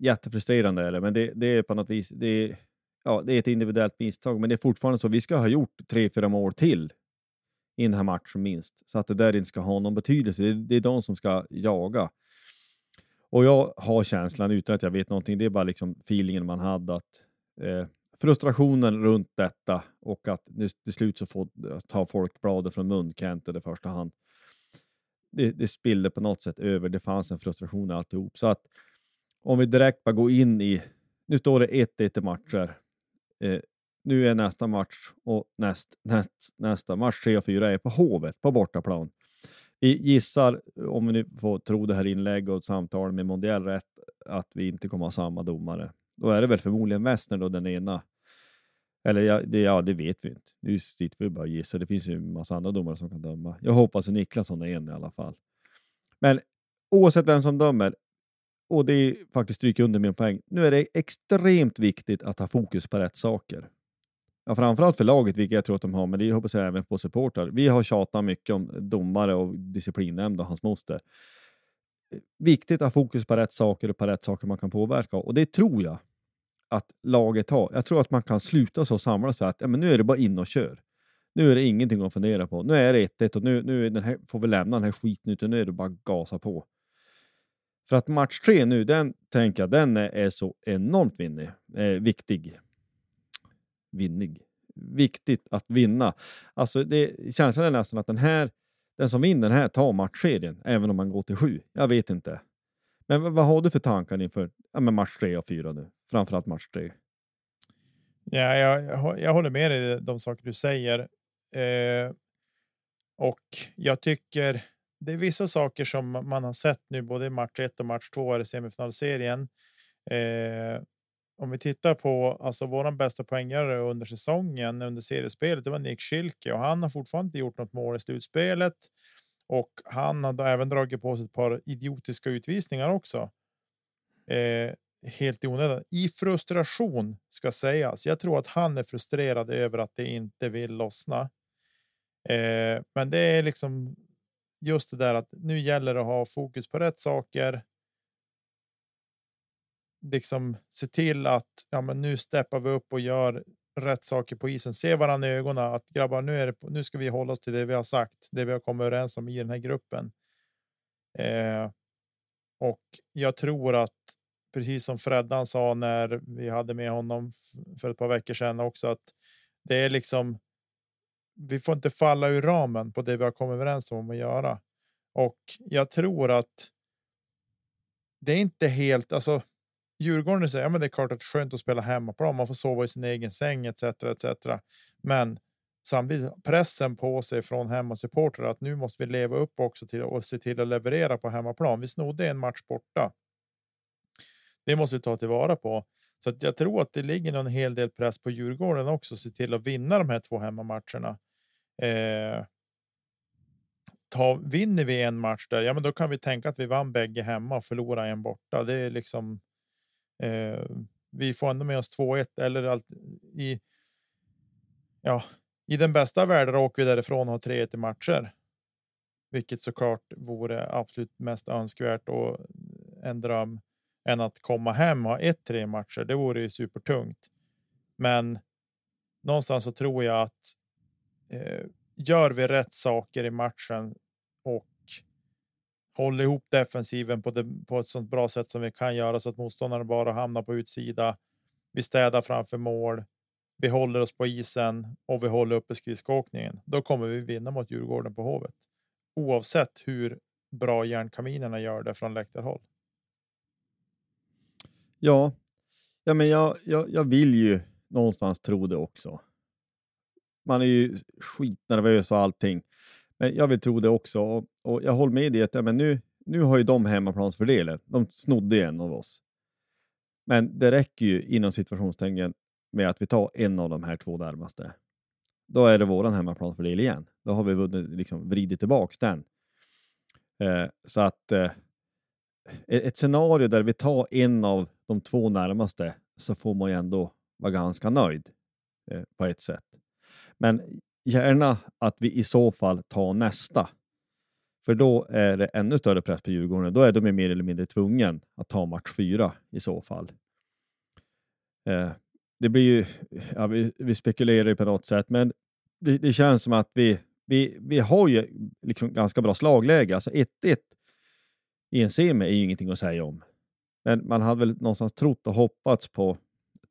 jättefrustrerande är det, men det, det är på något vis det är, ja, det är ett individuellt misstag, men det är fortfarande så. Vi ska ha gjort tre, fyra mål till i den här matchen minst, så att det där inte ska ha någon betydelse. Det, det är de som ska jaga. Och jag har känslan, utan att jag vet någonting, det är bara liksom feelingen man hade att eh, frustrationen runt detta och att nu, till slut så får tar folk bladet från mun, Kent i första hand. Det, det spillde på något sätt över. Det fanns en frustration i alltihop. Så att om vi direkt bara går in i, nu står det 1-1 i matcher. Eh, nu är nästa match och näst, näst, nästa match 3 och 4 är på Hovet på bortaplan. Vi gissar, om vi nu får tro det här inlägget och samtalet med Mondial rätt, att vi inte kommer ha samma domare. Då är det väl förmodligen Wessner då den ena. Eller ja det, ja, det vet vi inte. Nu sitter vi bara och gissar. Det finns ju en massa andra domare som kan döma. Jag hoppas att Niklasson är en i alla fall. Men oavsett vem som dömer, och det är faktiskt stryka under min poäng. Nu är det extremt viktigt att ha fokus på rätt saker. Ja, framförallt för laget, vilket jag tror att de har, men det hoppas jag även på supportrar. Vi har tjatat mycket om domare och disciplinnämnd och hans moster. Viktigt att ha fokus på rätt saker och på rätt saker man kan påverka och det tror jag att laget har. Jag tror att man kan sluta så och samla sig att ja, men nu är det bara in och kör. Nu är det ingenting att fundera på. Nu är det 1 och nu, nu den här, får vi lämna den här skiten utan nu är det bara gasa på. För att match tre nu, den tänker jag, den är, är så enormt vinnig, eh, viktig. Vinnig. Viktigt att vinna. Alltså det, känslan är nästan att den här, den som vinner den här tar matchserien, även om man går till sju. Jag vet inte. Men vad, har du för tankar inför ja, match tre och fyra nu? Framförallt match tre. Ja, jag, jag, håller med dig i de saker du säger. Eh, och jag tycker det är vissa saker som man har sett nu, både i match 1 och match 2 i semifinalserien. Eh, om vi tittar på alltså våran bästa poängare under säsongen under seriespelet, det var Nick Schilke och han har fortfarande inte gjort något mål i slutspelet. Och han har även dragit på sig ett par idiotiska utvisningar också. Eh, helt i onödan. I frustration ska sägas. Jag tror att han är frustrerad över att det inte vill lossna. Eh, men det är liksom just det där att nu gäller det att ha fokus på rätt saker. Liksom se till att ja, men nu steppar vi upp och gör rätt saker på isen. Se varandra i ögonen att grabbar, nu är det. Nu ska vi hålla oss till det vi har sagt, det vi har kommit överens om i den här gruppen. Eh, och jag tror att precis som Freddan sa när vi hade med honom för ett par veckor sedan också att det är liksom vi får inte falla ur ramen på det vi har kommit överens om att göra. Och jag tror att. Det är inte helt alltså. Djurgården säger ja, men det är klart att det är skönt att spela hemmaplan. Man får sova i sin egen säng etc. etc. Men samtidigt pressen på sig från hemmasupportrar att nu måste vi leva upp också till och se till att leverera på hemmaplan. Vi snodde en match borta. Det måste vi ta tillvara på. Så att jag tror att det ligger en hel del press på Djurgården också. Se till att vinna de här två hemmamatcherna. Eh, ta, vinner vi en match där, ja, men då kan vi tänka att vi vann bägge hemma och förlora en borta. Det är liksom. Eh, vi får ändå med oss 2-1 eller allt i. Ja, i den bästa världen åker vi därifrån och har 3-1 i matcher. Vilket såklart vore absolut mest önskvärt och en dröm än att komma hem och ha 1-3 matcher. Det vore ju supertungt. Men någonstans så tror jag att eh, gör vi rätt saker i matchen och hålla ihop defensiven på, det, på ett sånt bra sätt som vi kan göra så att motståndaren bara hamnar på utsida. Vi städar framför mål. Vi håller oss på isen och vi håller uppe skridskoåkningen. Då kommer vi vinna mot Djurgården på Hovet. Oavsett hur bra järnkaminerna gör det från läktarhåll. Ja, ja men jag, jag, jag vill ju någonstans tro det också man är ju skitnervös och allting. Men jag vill tro det också och, och jag håller med dig att ja, men nu, nu har ju de hemmaplansfördelen. De snodde en av oss. Men det räcker ju inom situationstecken med att vi tar en av de här två närmaste. Då är det våran hemmaplansfördel igen. Då har vi vunnit, liksom, vridit tillbaka den. Eh, så att eh, ett scenario där vi tar en av de två närmaste så får man ju ändå vara ganska nöjd eh, på ett sätt. Men gärna att vi i så fall tar nästa. För då är det ännu större press på Djurgården. Då är de mer eller mindre tvungen att ta match fyra i så fall. Eh, det blir ju, ja, vi, vi spekulerar ju på något sätt, men det, det, känns som att vi, vi, vi har ju liksom ganska bra slagläge. Alltså 1-1 i en semi är ju ingenting att säga om. Men man hade väl någonstans trott och hoppats på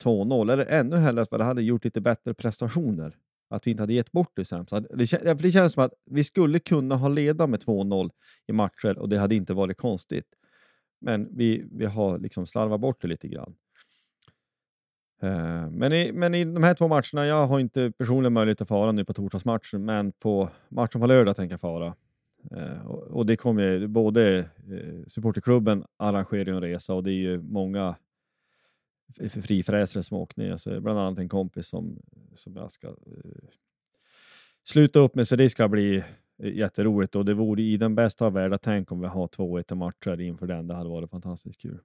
2-0, eller ännu hellre att vi hade gjort lite bättre prestationer att vi inte hade gett bort det sämsta. Det, det känns som att vi skulle kunna ha ledat med 2-0 i matcher och det hade inte varit konstigt. Men vi, vi har liksom slarvat bort det lite grann. Uh, men, i, men i de här två matcherna, jag har inte personligen möjlighet att fara nu på torsdagsmatchen, men på matchen på lördag tänker jag fara. Uh, och, och, det kommer både uh, supporterklubben arrangerar en resa och det är ju många frifräsare som åkt ner. Så bland annat en kompis som, som jag ska uh, sluta upp med, så det ska bli eh, jätteroligt och det vore i den bästa av världar. Tänk om vi har två 1 matcher inför den. Det hade varit fantastiskt kul.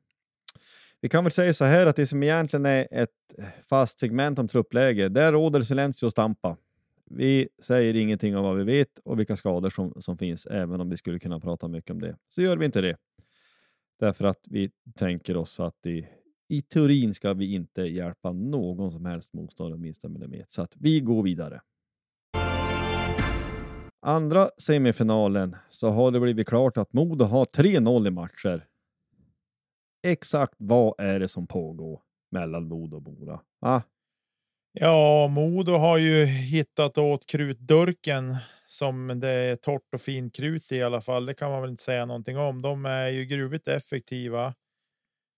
Vi kan väl säga så här att det som egentligen är ett eh, fast segment om truppläge, där råder Silencio Stampa. Vi säger ingenting om vad vi vet och vilka skador som, som finns, även om vi skulle kunna prata mycket om det. Så gör vi inte det. Därför att vi tänker oss att i i teorin ska vi inte hjälpa någon som helst motståndare minsta millimeter, så att vi går vidare. Andra semifinalen så har det blivit klart att Modo har 3-0 i matcher. exakt vad är det som pågår mellan Modo och Mora? Ah, Ja, Modo har ju hittat åt krutdurken som det är torrt och fint krut i alla fall. Det kan man väl inte säga någonting om. De är ju gruvligt effektiva.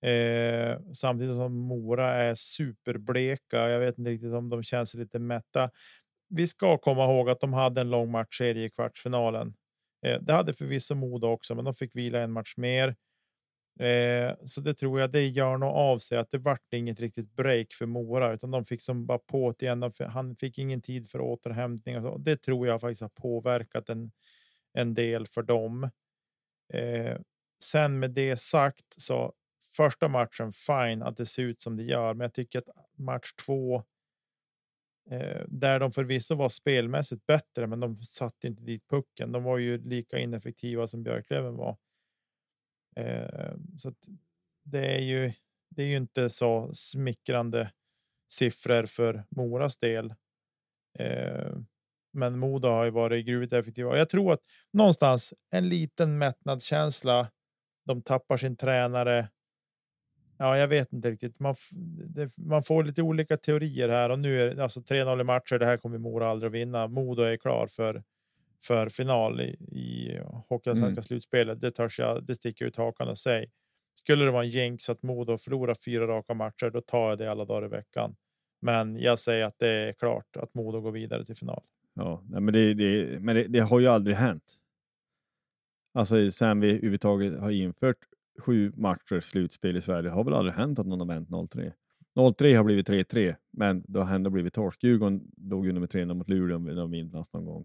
Eh, samtidigt som Mora är superbleka. Jag vet inte riktigt om de känns lite mätta. Vi ska komma ihåg att de hade en lång matchserie i kvartsfinalen. Eh, det hade förvisso Modo också, men de fick vila en match mer. Eh, så det tror jag det gör nog av sig att det vart inget riktigt break för Mora utan de fick som bara på igen. Han fick ingen tid för återhämtning och så. Det tror jag faktiskt har påverkat en, en del för dem. Eh, sen med det sagt så första matchen fine att det ser ut som det gör, men jag tycker att match två. Eh, där de förvisso var spelmässigt bättre, men de satte inte dit pucken. De var ju lika ineffektiva som Björklöven var. Eh, så det är ju. Det är ju inte så smickrande siffror för Moras del. Eh, men Modo har ju varit gruvligt effektiva. Jag tror att någonstans en liten mättnadskänsla. De tappar sin tränare. Ja, jag vet inte riktigt. Man, det, man får lite olika teorier här och nu är det alltså 3-0 i matcher. Det här kommer Mora aldrig att vinna. Modo är klar för för final i, i Hockeyallsvenska mm. slutspelet. Det törs jag. Det sticker ut hakan och säg. Skulle det vara en jinx att Modo förlorar fyra raka matcher, då tar jag det alla dagar i veckan. Men jag säger att det är klart att Modo går vidare till final. Ja, men det, det, men det, det har ju aldrig hänt. Alltså sen vi överhuvudtaget har infört sju matcher slutspel i Sverige har väl aldrig hänt att någon har vänt 0-3. 0-3 har blivit 3-3, men det har ändå blivit torsk. Djurgården låg ju nummer tre mot Luleå de vinner någon gång.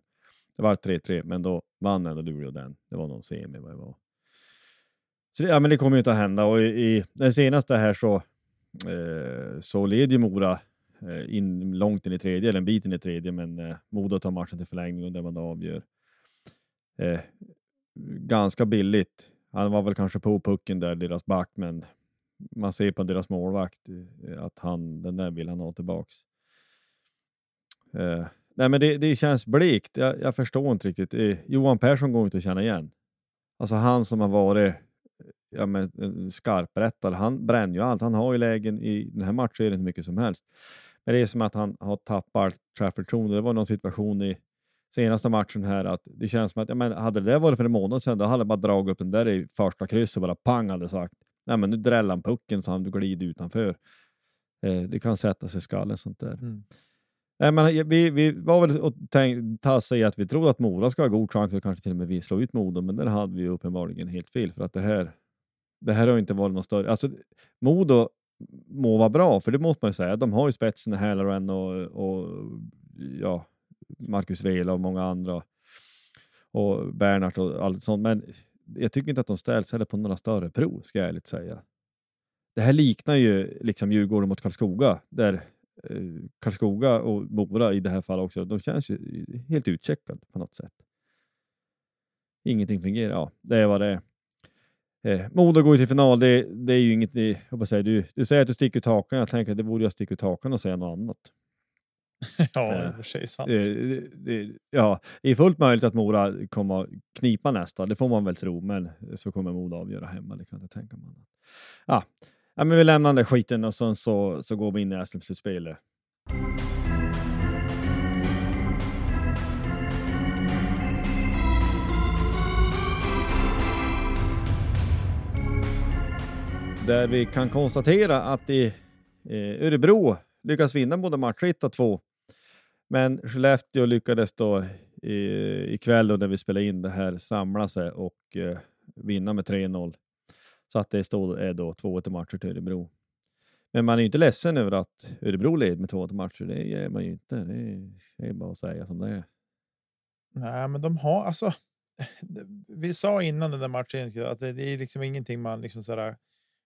Det var 3-3, men då vann ändå Luleå den. Det var någon semi vad det var. Så det, ja, men det kommer ju inte att hända och i, i den senaste här så, eh, så leder ju Mora eh, in långt in i tredje, eller en bit in i tredje, men eh, Modo tar matchen till förlängning och det man avgör. Eh, ganska billigt. Han var väl kanske på pucken där, deras back, men man ser på deras målvakt eh, att han, den där vill han ha tillbaks. Eh, Nej, men det, det känns blekt. Jag, jag, förstår inte riktigt. Eh, Johan Persson går inte att känna igen. Alltså han som har varit eh, ja, men, skarprättare, han bränner ju allt. Han har ju lägen i den här matchen hur mycket som helst. Men det är som att han har tappat självförtroende. Det var någon situation i senaste matchen här att det känns som att ja, men hade det varit för en månad sedan, då hade jag bara dragit upp den där i första krysset och bara pang hade sagt. Nej, men nu dräller han pucken så han glider utanför. Eh, det kan sätta sig i skallen sånt där. Mm. Nej, men vi, vi var väl och tassade i att vi trodde att Mora ska ha god chans och kanske till och med vi slå ut Modo, men där hade vi uppenbarligen helt fel för att det här. Det här har inte varit något större. Alltså, Modo må vara bra, för det måste man ju säga. De har ju spetsen, Halloran och, och ja, Marcus Vela och många andra och Bernhardt och allt sånt. Men jag tycker inte att de ställs heller på några större prov, ska jag ärligt säga. Det här liknar ju liksom Djurgården mot Karlskoga, där Eh, Karlskoga och Mora i det här fallet också, de känns ju helt utcheckade på något sätt. Ingenting fungerar. Ja, det är vad det är. Eh, Modo går ju till final. Det, det är ju inget... Jag säga, du, du säger att du sticker ut hakan. Jag tänker att det borde jag sticka ut hakan och säga något annat. ja, det är för sig sant. Eh, ja, det är fullt möjligt att Mora kommer knipa nästa. Det får man väl tro, men så kommer Modo avgöra hemma. Det kan jag inte tänka mig. Ja, ja, men vi lämnar den skiten och sen så, så går vi in i SM-slutspelet. Där vi kan konstatera att i eh, Örebro lyckas vinna både match 1 och 2. Men Skellefteå lyckades då i, ikväll då när vi spelade in det här samla sig och eh, vinna med 3-0. Så att det stod, är då 2-1 matcher till Örebro. Men man är ju inte ledsen över att Örebro led med 2-1 matcher. Det är man ju inte. Det är, det är bara att säga som det är. Nej, men de har alltså. Eh, vi sa innan den där matchen att det, är liksom ingenting man liksom sådär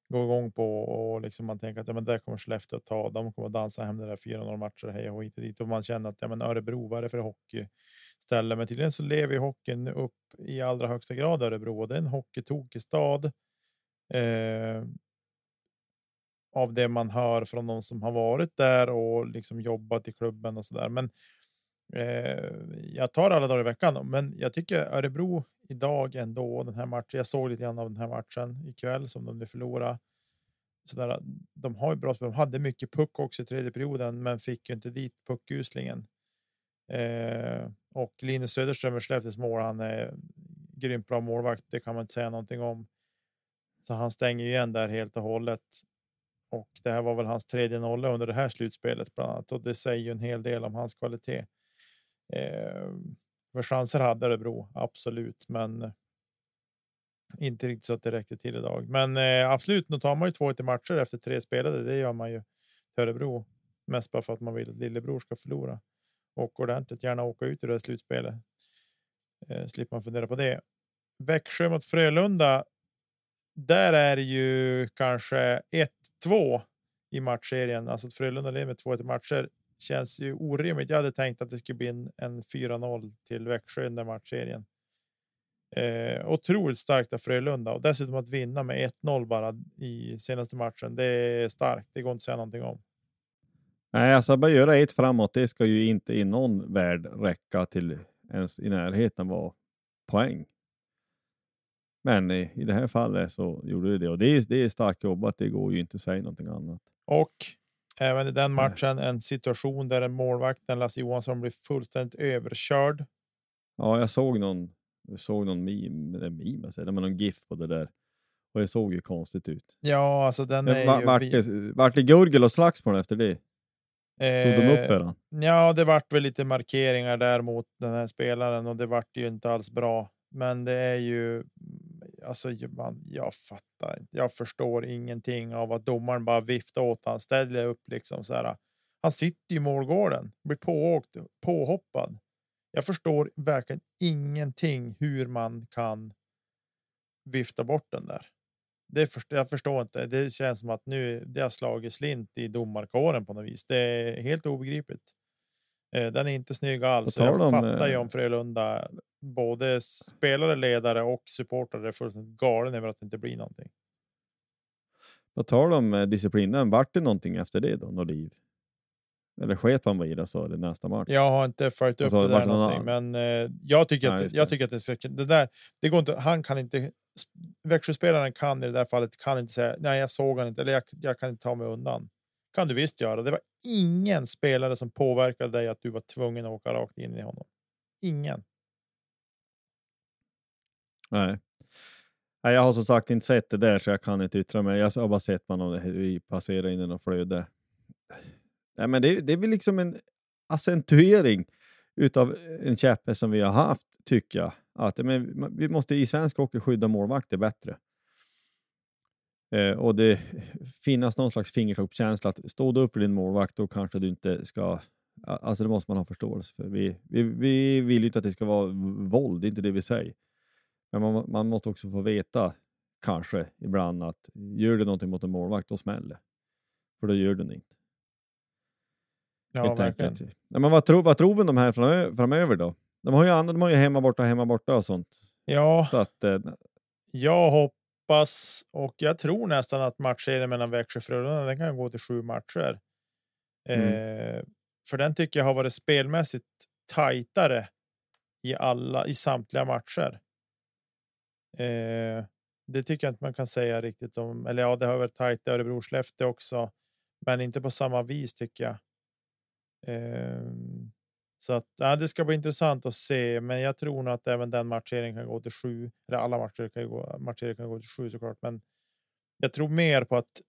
Gå igång på och liksom man tänker att ja, men det kommer Skellefteå att ta. De kommer att dansa hem det där 4-0 matcher hej och hit och dit och man känner att ja, men Örebro, vad är det för hockeyställe? Men tydligen så lever ju hockeyn upp i allra högsta grad Örebro och det är en hockeytokig stad. Eh, av det man hör från de som har varit där och liksom jobbat i klubben och så där. Men Eh, jag tar alla dagar i veckan, men jag tycker Örebro idag ändå den här matchen. Jag såg lite grann av den här matchen ikväll som de nu förlorade. sådär, de har ju bra spel. De hade mycket puck också i tredje perioden, men fick ju inte dit puckuslingen. Eh, och Linus Söderström i Skellefteås mål. Han är grymt bra målvakt. Det kan man inte säga någonting om. Så han stänger ju igen där helt och hållet. Och det här var väl hans tredje nolla under det här slutspelet bland annat. Och det säger ju en hel del om hans kvalitet. Eh, för chanser hade Örebro, absolut, men inte riktigt så att det räckte till idag. Men eh, absolut, nu tar man ju två till matcher efter tre spelade. Det gör man ju till Örebro. Mest bara för att man vill att lillebror ska förlora och ordentligt gärna åka ut i det här slutspelet. Eh, slipper man fundera på det. Växjö mot Frölunda. Där är det ju kanske 1-2 i matchserien, alltså att Frölunda leder med 2-1 matcher känns ju orimligt. Jag hade tänkt att det skulle bli en, en 4-0 till Växjö i den där matchserien. Eh, otroligt starkt av Frölunda och dessutom att vinna med 1-0 bara i senaste matchen. Det är starkt. Det går inte att säga någonting om. Nej, alltså bara göra ett framåt, det ska ju inte i någon värld räcka till ens i närheten vara poäng. Men i, i det här fallet så gjorde det det och det är, det är starkt jobbat. Det går ju inte att säga någonting annat. Och även i den matchen en situation där en målvakten Lasse Johansson blir fullständigt överkörd. Ja, jag såg någon jag såg någon meme, en meme alltså, men någon GIF på det där. Och det såg ju konstigt ut. Ja, alltså den är var, ju... Vart det, vart det gurgel och slagsmål efter det? Tog de upp för honom? Ja, det vart väl lite markeringar där mot den här spelaren och det vart ju inte alls bra. Men det är ju alltså, man, jag fattar Jag förstår ingenting av att domaren bara viftar åt han ställer upp liksom så här. Han sitter i målgården, blir pååkt, påhoppad. Jag förstår verkligen ingenting hur man kan vifta bort den där. Det förstår, jag förstår inte. Det känns som att nu det har slagit slint i domarkåren på något vis. Det är helt obegripligt. Eh, den är inte snygg alls. Jag fattar ju eh, om Frölunda, både spelare, ledare och supportrar är fullständigt galen över att det inte blir någonting. På tal om eh, disciplinen, vart det någonting efter det då? Något liv? Eller sket man i det så det nästa match? Jag har inte följt upp alltså, det där någonting, men eh, jag tycker att, jag tycker att det, ska, det där, det går inte. Han kan inte. Växjöspelaren kan i det där fallet kan inte säga nej, jag såg han inte eller jag, jag kan inte ta mig undan. Kan du visst göra. Det var ingen spelare som påverkade dig att du var tvungen att åka rakt in i honom. Ingen. Nej. Nej, jag har som sagt inte sett det där så jag kan inte yttra mig. Jag har bara sett man vi passerar in i något flöde. Nej, men det, det är väl liksom en accentuering utav en käppe som vi har haft, tycker jag. Att, men, vi måste i svensk hockey skydda målvakter bättre. Eh, och det finnas någon slags fingertoppskänsla att stå du upp för din målvakt, då kanske du inte ska... Alltså det måste man ha förståelse för. Vi, vi, vi vill ju inte att det ska vara våld, det är inte det vi säger. Men man, man måste också få veta, kanske ibland, att gör du någonting mot en målvakt, då smäller För då gör du det inte. Ja, helt verkligen. Ja, men vad, tror, vad tror vi om de här framöver då? De har ju, de har ju hemma borta, hemma borta och sånt. Ja, så att, eh, jag hoppas och jag tror nästan att matchserien mellan Växjö och Frölunda den kan gå till sju matcher. Mm. Eh, för den tycker jag har varit spelmässigt tajtare i alla i samtliga matcher. Eh, det tycker jag inte man kan säga riktigt om. Eller ja, det har varit tajt i Örebro Skellefteå också, men inte på samma vis tycker jag. Eh, så att ja, det ska bli intressant att se, men jag tror nog att även den matchen kan gå till sju. Eller alla matcher kan gå, matcher kan gå till sju såklart, men jag tror mer på att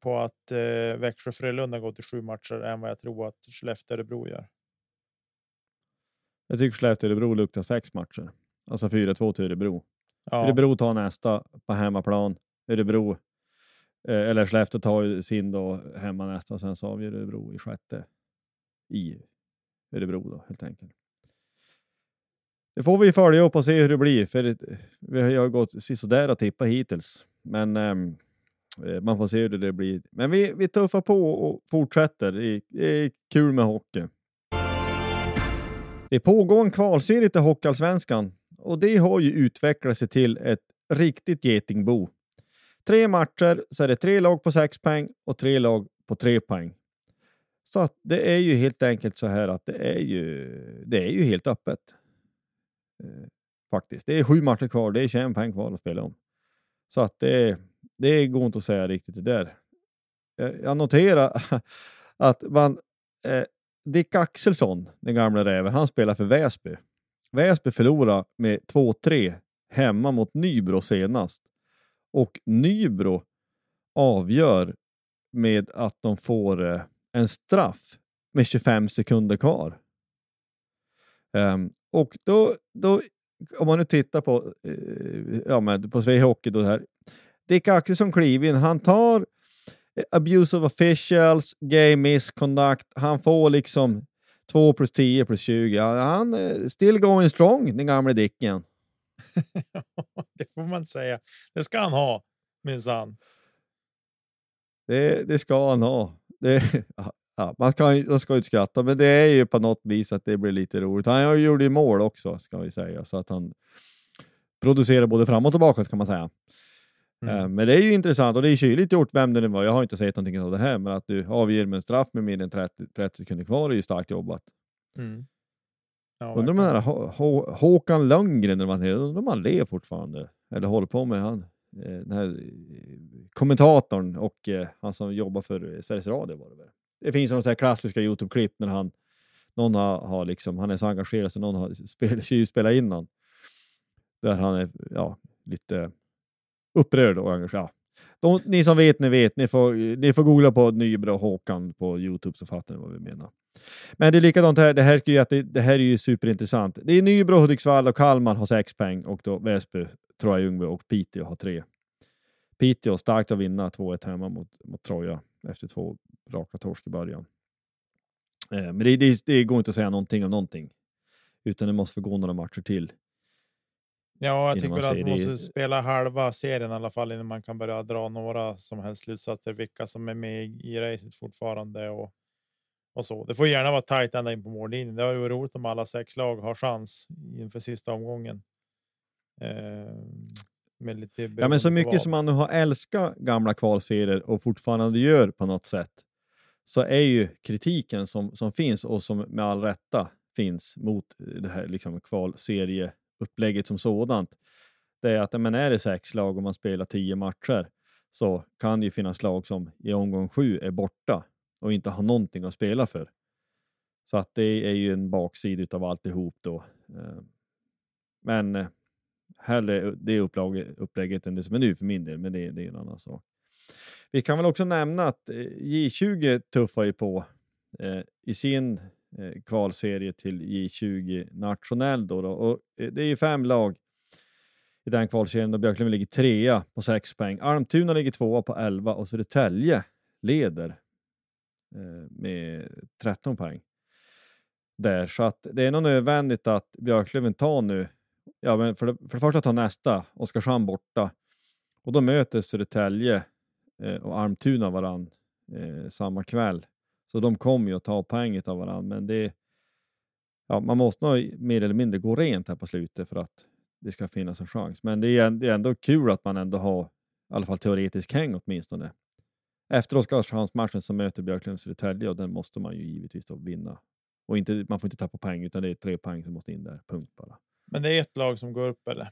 på att eh, Växjö Frölunda går till sju matcher än vad jag tror att Skellefteå Örebro gör. Jag tycker Skellefteå Örebro luktar sex matcher, alltså 4-2 till Örebro. Ja. Örebro tar nästa på hemmaplan. Örebro eh, eller Skellefteå tar sin då hemma nästa, och sen så avgör Örebro i sjätte i Örebro då, helt enkelt. Det får vi följa upp och se hur det blir, för vi har gått sisådär att tippa hittills. Men ehm, eh, man får se hur det blir. Men vi, vi tuffar på och fortsätter. Det är kul med hockey. Det pågår en kvalserie till Hockeyallsvenskan och det har ju utvecklat sig till ett riktigt getingbo. Tre matcher så är det tre lag på sex poäng och tre lag på tre poäng. Så att det är ju helt enkelt så här att det är ju, det är ju helt öppet. Eh, faktiskt. Det är sju matcher kvar. Det är 21 poäng kvar att spela om. Så att det, det går inte att säga riktigt det där. eh, jag noterar att man, eh, Dick Axelsson, den gamla räven, han spelar för Väsby. Väsby förlorade med 2-3 hemma mot Nybro senast. Och Nybro avgör med att de får eh, en straff med 25 sekunder kvar. Um, och då, då, om man nu tittar på, uh, ja, men på Svea Hockey, då här. Dick Axelsson kliver in, han tar eh, abuse of officials, game misconduct, han får liksom 2 plus 10 plus 20. Han är still going strong, den gamle Dicken. det får man säga. Det ska han ha, minsann. Det, det ska han ha. Det, ja, man, kan, man ska ju inte skratta, men det är ju på något vis att det blir lite roligt. Han gjorde ju mål också, ska vi säga, så att han producerar både framåt och bakåt kan man säga. Mm. Eh, men det är ju intressant och det är kyligt gjort vem det nu var. Jag har inte sett någonting av det här, men att du avger med en straff med mer än 30, 30 sekunder kvar är ju starkt jobbat. Mm. Ja, undrar om den här Håkan Lundgren, undrar om han lever fortfarande? Eller håller på med han, eh, den här eh, kommentatorn och han som jobbar för Sveriges Radio var det väl? Det finns några klassiska Youtube-klipp när han, någon har, har liksom, han är så engagerad så någon har spel, spelat in honom. Där han är ja, lite upprörd och engagerad. De, ni som vet, ni vet. Ni får, ni får googla på Nybro och Håkan på Youtube så fattar ni vad vi menar. Men det är likadant här. Det här, är, det, det här är ju superintressant. Det är Nybro, Hudiksvall och Kalmar har sex poäng och då Väsby, Troja Ljungby och Piteå har tre. Piteå starkt att vinna 2-1 hemma mot, mot Troja efter två raka torsk i början. Eh, men det, det, det, går inte att säga någonting om någonting, utan det måste få gå några matcher till. Ja, jag tycker att man måste spela halva serien i alla fall innan man kan börja dra några som helst slutsatser. Vilka som är med i racet fortfarande och och så. Det får gärna vara tajt ända in på mållinjen. Det ju roligt om alla sex lag har chans inför sista omgången. Eh, med lite ja, men så mycket som man nu har älskat gamla kvalserier och fortfarande gör på något sätt, så är ju kritiken som, som finns och som med all rätta finns mot det här liksom upplägget som sådant. Det är att men är det sex lag och man spelar tio matcher så kan det ju finnas lag som i omgång sju är borta och inte har någonting att spela för. Så att det är ju en baksida av alltihop då. Eh. Men eh, hellre det upplägget, än det som är nu för min del, men det, det är en annan sak. Vi kan väl också nämna att eh, J20 tuffar ju på i sin Eh, kvalserie till J20 nationell. Då, då. Och, eh, det är ju fem lag i den kvalserien och Björklöven ligger trea på sex poäng. Almtuna ligger tvåa på 11 och Södertälje leder eh, med 13 poäng. Där, så att det är nog nödvändigt att Björklöven tar nu ja, men för, det, för det första tar nästa, Oskarshamn borta. Och då möter Södertälje och Almtuna varann eh, samma kväll. Så de kommer ju att ta poänget av varandra, men det, ja, man måste nog mer eller mindre gå rent här på slutet för att det ska finnas en chans. Men det är, det är ändå kul att man ändå har i alla fall teoretisk häng åtminstone. Efter Oskarshamnsmatchen så möter Björklund Södertälje och den måste man ju givetvis då vinna. Och inte, man får inte tappa poäng utan det är tre poäng som måste in där, punkt bara. Men det är ett lag som går upp eller?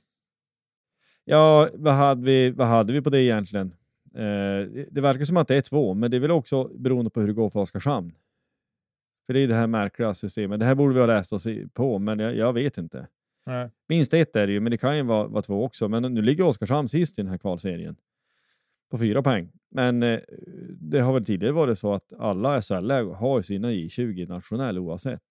Ja, vad hade vi, vad hade vi på det egentligen? Eh, det verkar som att det är två, men det är väl också beroende på hur det går för Oskarshamn. För det är det här märkliga systemet. Det här borde vi ha läst oss på, men jag, jag vet inte. Nej. Minst ett är det ju, men det kan ju vara, vara två också. Men nu ligger Oskarshamn sist i den här kvalserien på fyra poäng. Men eh, det har väl tidigare varit så att alla SHL har sina J20 nationell oavsett.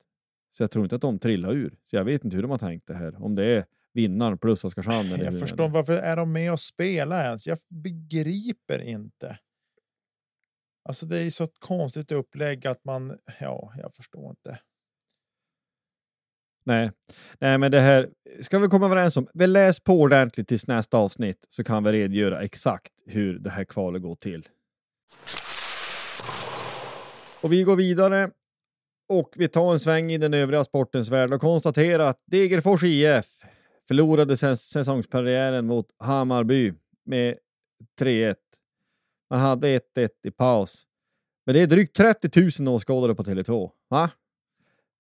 Så jag tror inte att de trillar ur. Så jag vet inte hur de har tänkt det här. Om det är vinnaren plus Oskarshamn. Jag förstår varför är de med och spelar ens? Jag begriper inte. Alltså det är så ett konstigt upplägg att man, ja, jag förstår inte. Nej, nej, men det här ska vi komma överens om. Vi läs på ordentligt tills nästa avsnitt så kan vi redogöra exakt hur det här kvalet går till. Och vi går vidare och vi tar en sväng i den övriga sportens värld och konstaterar att Degerfors IF förlorade säsongspremiären mot Hammarby med 3-1. Man hade 1-1 i paus. Men det är drygt 30 000 åskådare på Tele2. Va?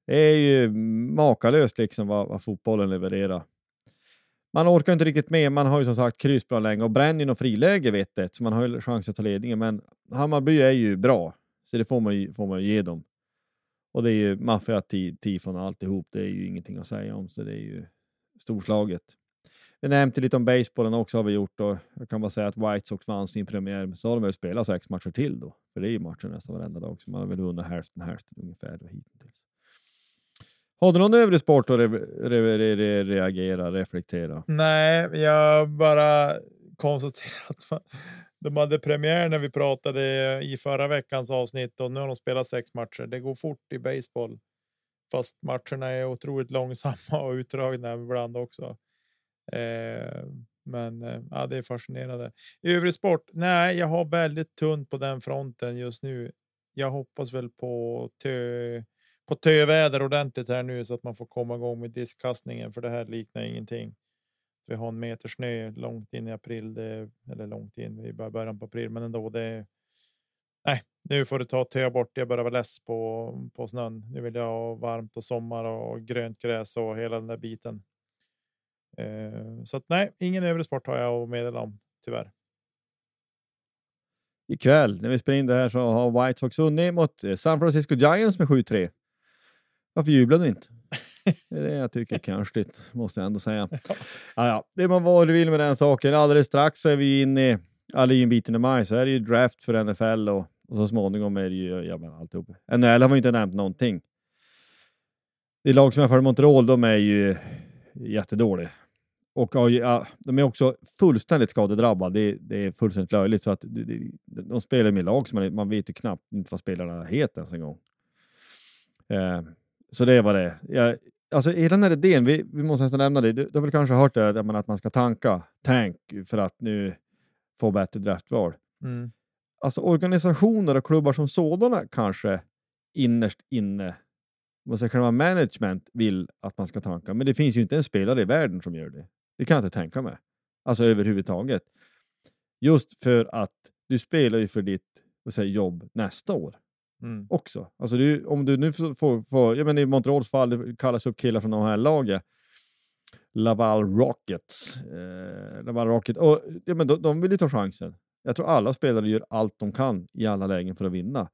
Det är ju makalöst liksom vad, vad fotbollen levererar. man orkar inte riktigt med. Man har ju som sagt kryssbra länge och bränner ju något friläge vettet, så man har ju chans att ta ledningen. Men Hammarby är ju bra, så det får man ju, får man ju ge dem. Och det är ju maffia, tifon och alltihop. Det är ju ingenting att säga om, så det är ju storslaget. Vi nämnde lite om basebollen också har vi gjort och jag kan bara säga att White Sox vann sin premiär, men så har de väl spelat sex matcher till då. För det är ju matcher nästan varenda dag, så man har väl vunnit hälften hälften ungefär då hittills. Har du någon övrig sport att re re re reagera, reflektera? Nej, jag bara konstaterar att de hade premiär när vi pratade i förra veckans avsnitt och nu har de spelat sex matcher. Det går fort i baseball, fast matcherna är otroligt långsamma och utdragna ibland också. Eh, men eh, ja, det är fascinerande. Övrig sport? Nej, jag har väldigt tunt på den fronten just nu. Jag hoppas väl på tö på töväder ordentligt här nu så att man får komma igång med diskkastningen för det här liknar ingenting. Vi har en meter snö långt in i april, det, eller långt in i början på april, men ändå. Det, nej, nu får det ta tö bort. Jag börjar vara less på på snön. Nu vill jag ha varmt och sommar och grönt gräs och hela den där biten. Eh, så att nej, ingen övrig sport har jag att meddela om tyvärr. Ikväll när vi spelar in det här så har White Sox vunnit mot eh, San Francisco Giants med 7-3. Varför jublar du inte? Det är det jag tycker är konstigt, måste jag ändå säga. Ja, ja. Det man vad du vill med den saken. Alldeles strax så är vi inne i Alin-biten i maj, så är det ju draft för NFL och, och så småningom är det ju ja, men alltihop. NHL har man ju inte nämnt någonting. Det lag som jag för Montreal, de är ju jättedåliga. Och ja, de är också fullständigt skadedrabbade. Det, det är fullständigt löjligt. Så att de, de spelar med lag som man, man vet ju knappt inte vad spelarna heter ens en gång. Eh, så det var det jag, Alltså hela den här idén, vi, vi måste nästan nämna det. Du, du har väl kanske hört det, att man ska tanka tank för att nu få bättre draftval. Mm. Alltså organisationer och klubbar som sådana kanske innerst inne, alltså själva management vill att man ska tanka, men det finns ju inte en spelare i världen som gör det. Det kan jag inte tänka mig. Alltså överhuvudtaget. Just för att du spelar ju för ditt säga, jobb nästa år. Mm. Också. Alltså du, om du nu får, får jag menar i Montreals fall, det kallas upp killar från de här laget. Laval Rockets. Eh, Laval Rocket. Och, ja, men de, de vill ju ta chansen. Jag tror alla spelare gör allt de kan i alla lägen för att vinna.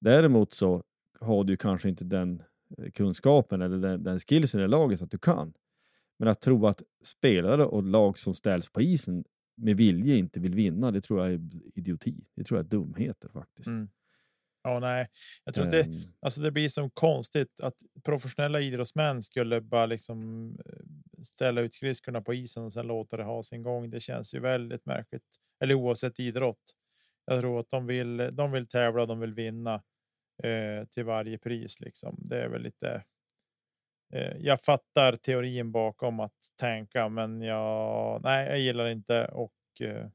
Däremot så har du kanske inte den eh, kunskapen eller den, den skillsen i laget så att du kan. Men att tro att spelare och lag som ställs på isen med vilje inte vill vinna, det tror jag är idioti. Det tror jag är dumheter faktiskt. Mm. Ja, nej, jag tror att det, ehm. alltså det blir så konstigt att professionella idrottsmän skulle bara liksom eh, ställa ut skridskorna på isen och sen låta det ha sin gång. Det känns ju väldigt märkligt. Eller oavsett idrott. Jag tror att de vill. De vill tävla, de vill vinna eh, till varje pris. Liksom. Det är väl lite. Eh, jag fattar teorin bakom att tänka, men jag, nej, jag gillar inte och eh,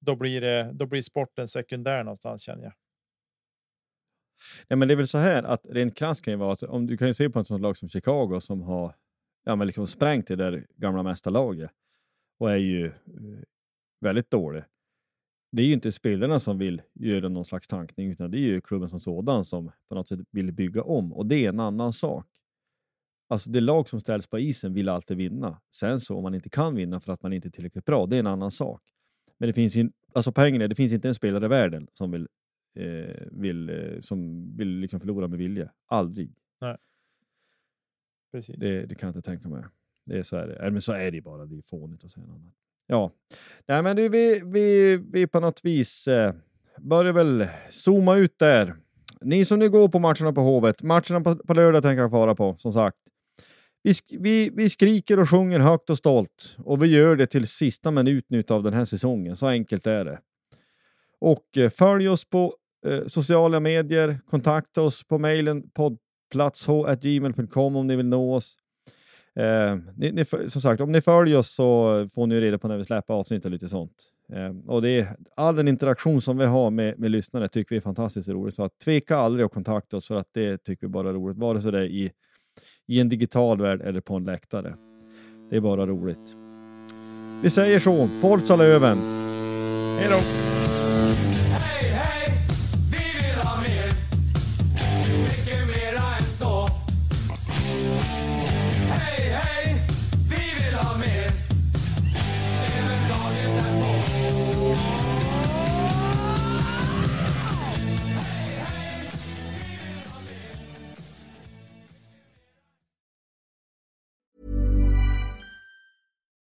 då blir det. Då blir sporten sekundär någonstans känner jag. Nej, men det är väl så här att rent krasst kan ju vara, om du kan ju se på ett sånt lag som Chicago som har ja, men liksom sprängt det där gamla mästarlaget och är ju eh, väldigt dålig. Det är ju inte spelarna som vill göra någon slags tankning utan det är ju klubben som sådan som på något sätt vill bygga om och det är en annan sak. Alltså det lag som ställs på isen vill alltid vinna. Sen så om man inte kan vinna för att man inte är tillräckligt bra, det är en annan sak. Men det finns ju, alltså poängen är, det finns inte en spelare i världen som vill eh, vill, eh, som vill liksom förlora med vilja. Aldrig. Nej. Precis. Det, det kan jag inte tänka mig. Det är så är det. Men så är det bara. Det är fånigt att säga något annat. Ja, Nej, men det, vi, vi, vi på något vis eh, börjar väl zooma ut där. Ni som nu går på matcherna på Hovet, matcherna på, på lördag tänker jag fara på, som sagt. Vi, vi, vi skriker och sjunger högt och stolt och vi gör det till sista minuten av den här säsongen. Så enkelt är det. Och eh, följ oss på eh, sociala medier. Kontakta oss på mejlen poddplatsh.gmail.com om ni vill nå oss. Eh, ni, ni, som sagt, om ni följer oss så får ni reda på när vi släpper avsnitt och lite sånt. Eh, och det är, all den interaktion som vi har med, med lyssnare tycker vi är fantastiskt roligt. Så att tveka aldrig att kontakta oss för att det tycker vi bara är roligt. Vare sig det är i, i en digital värld eller på en läktare. Det är bara roligt. Vi säger så. Forza Löven! Hej då!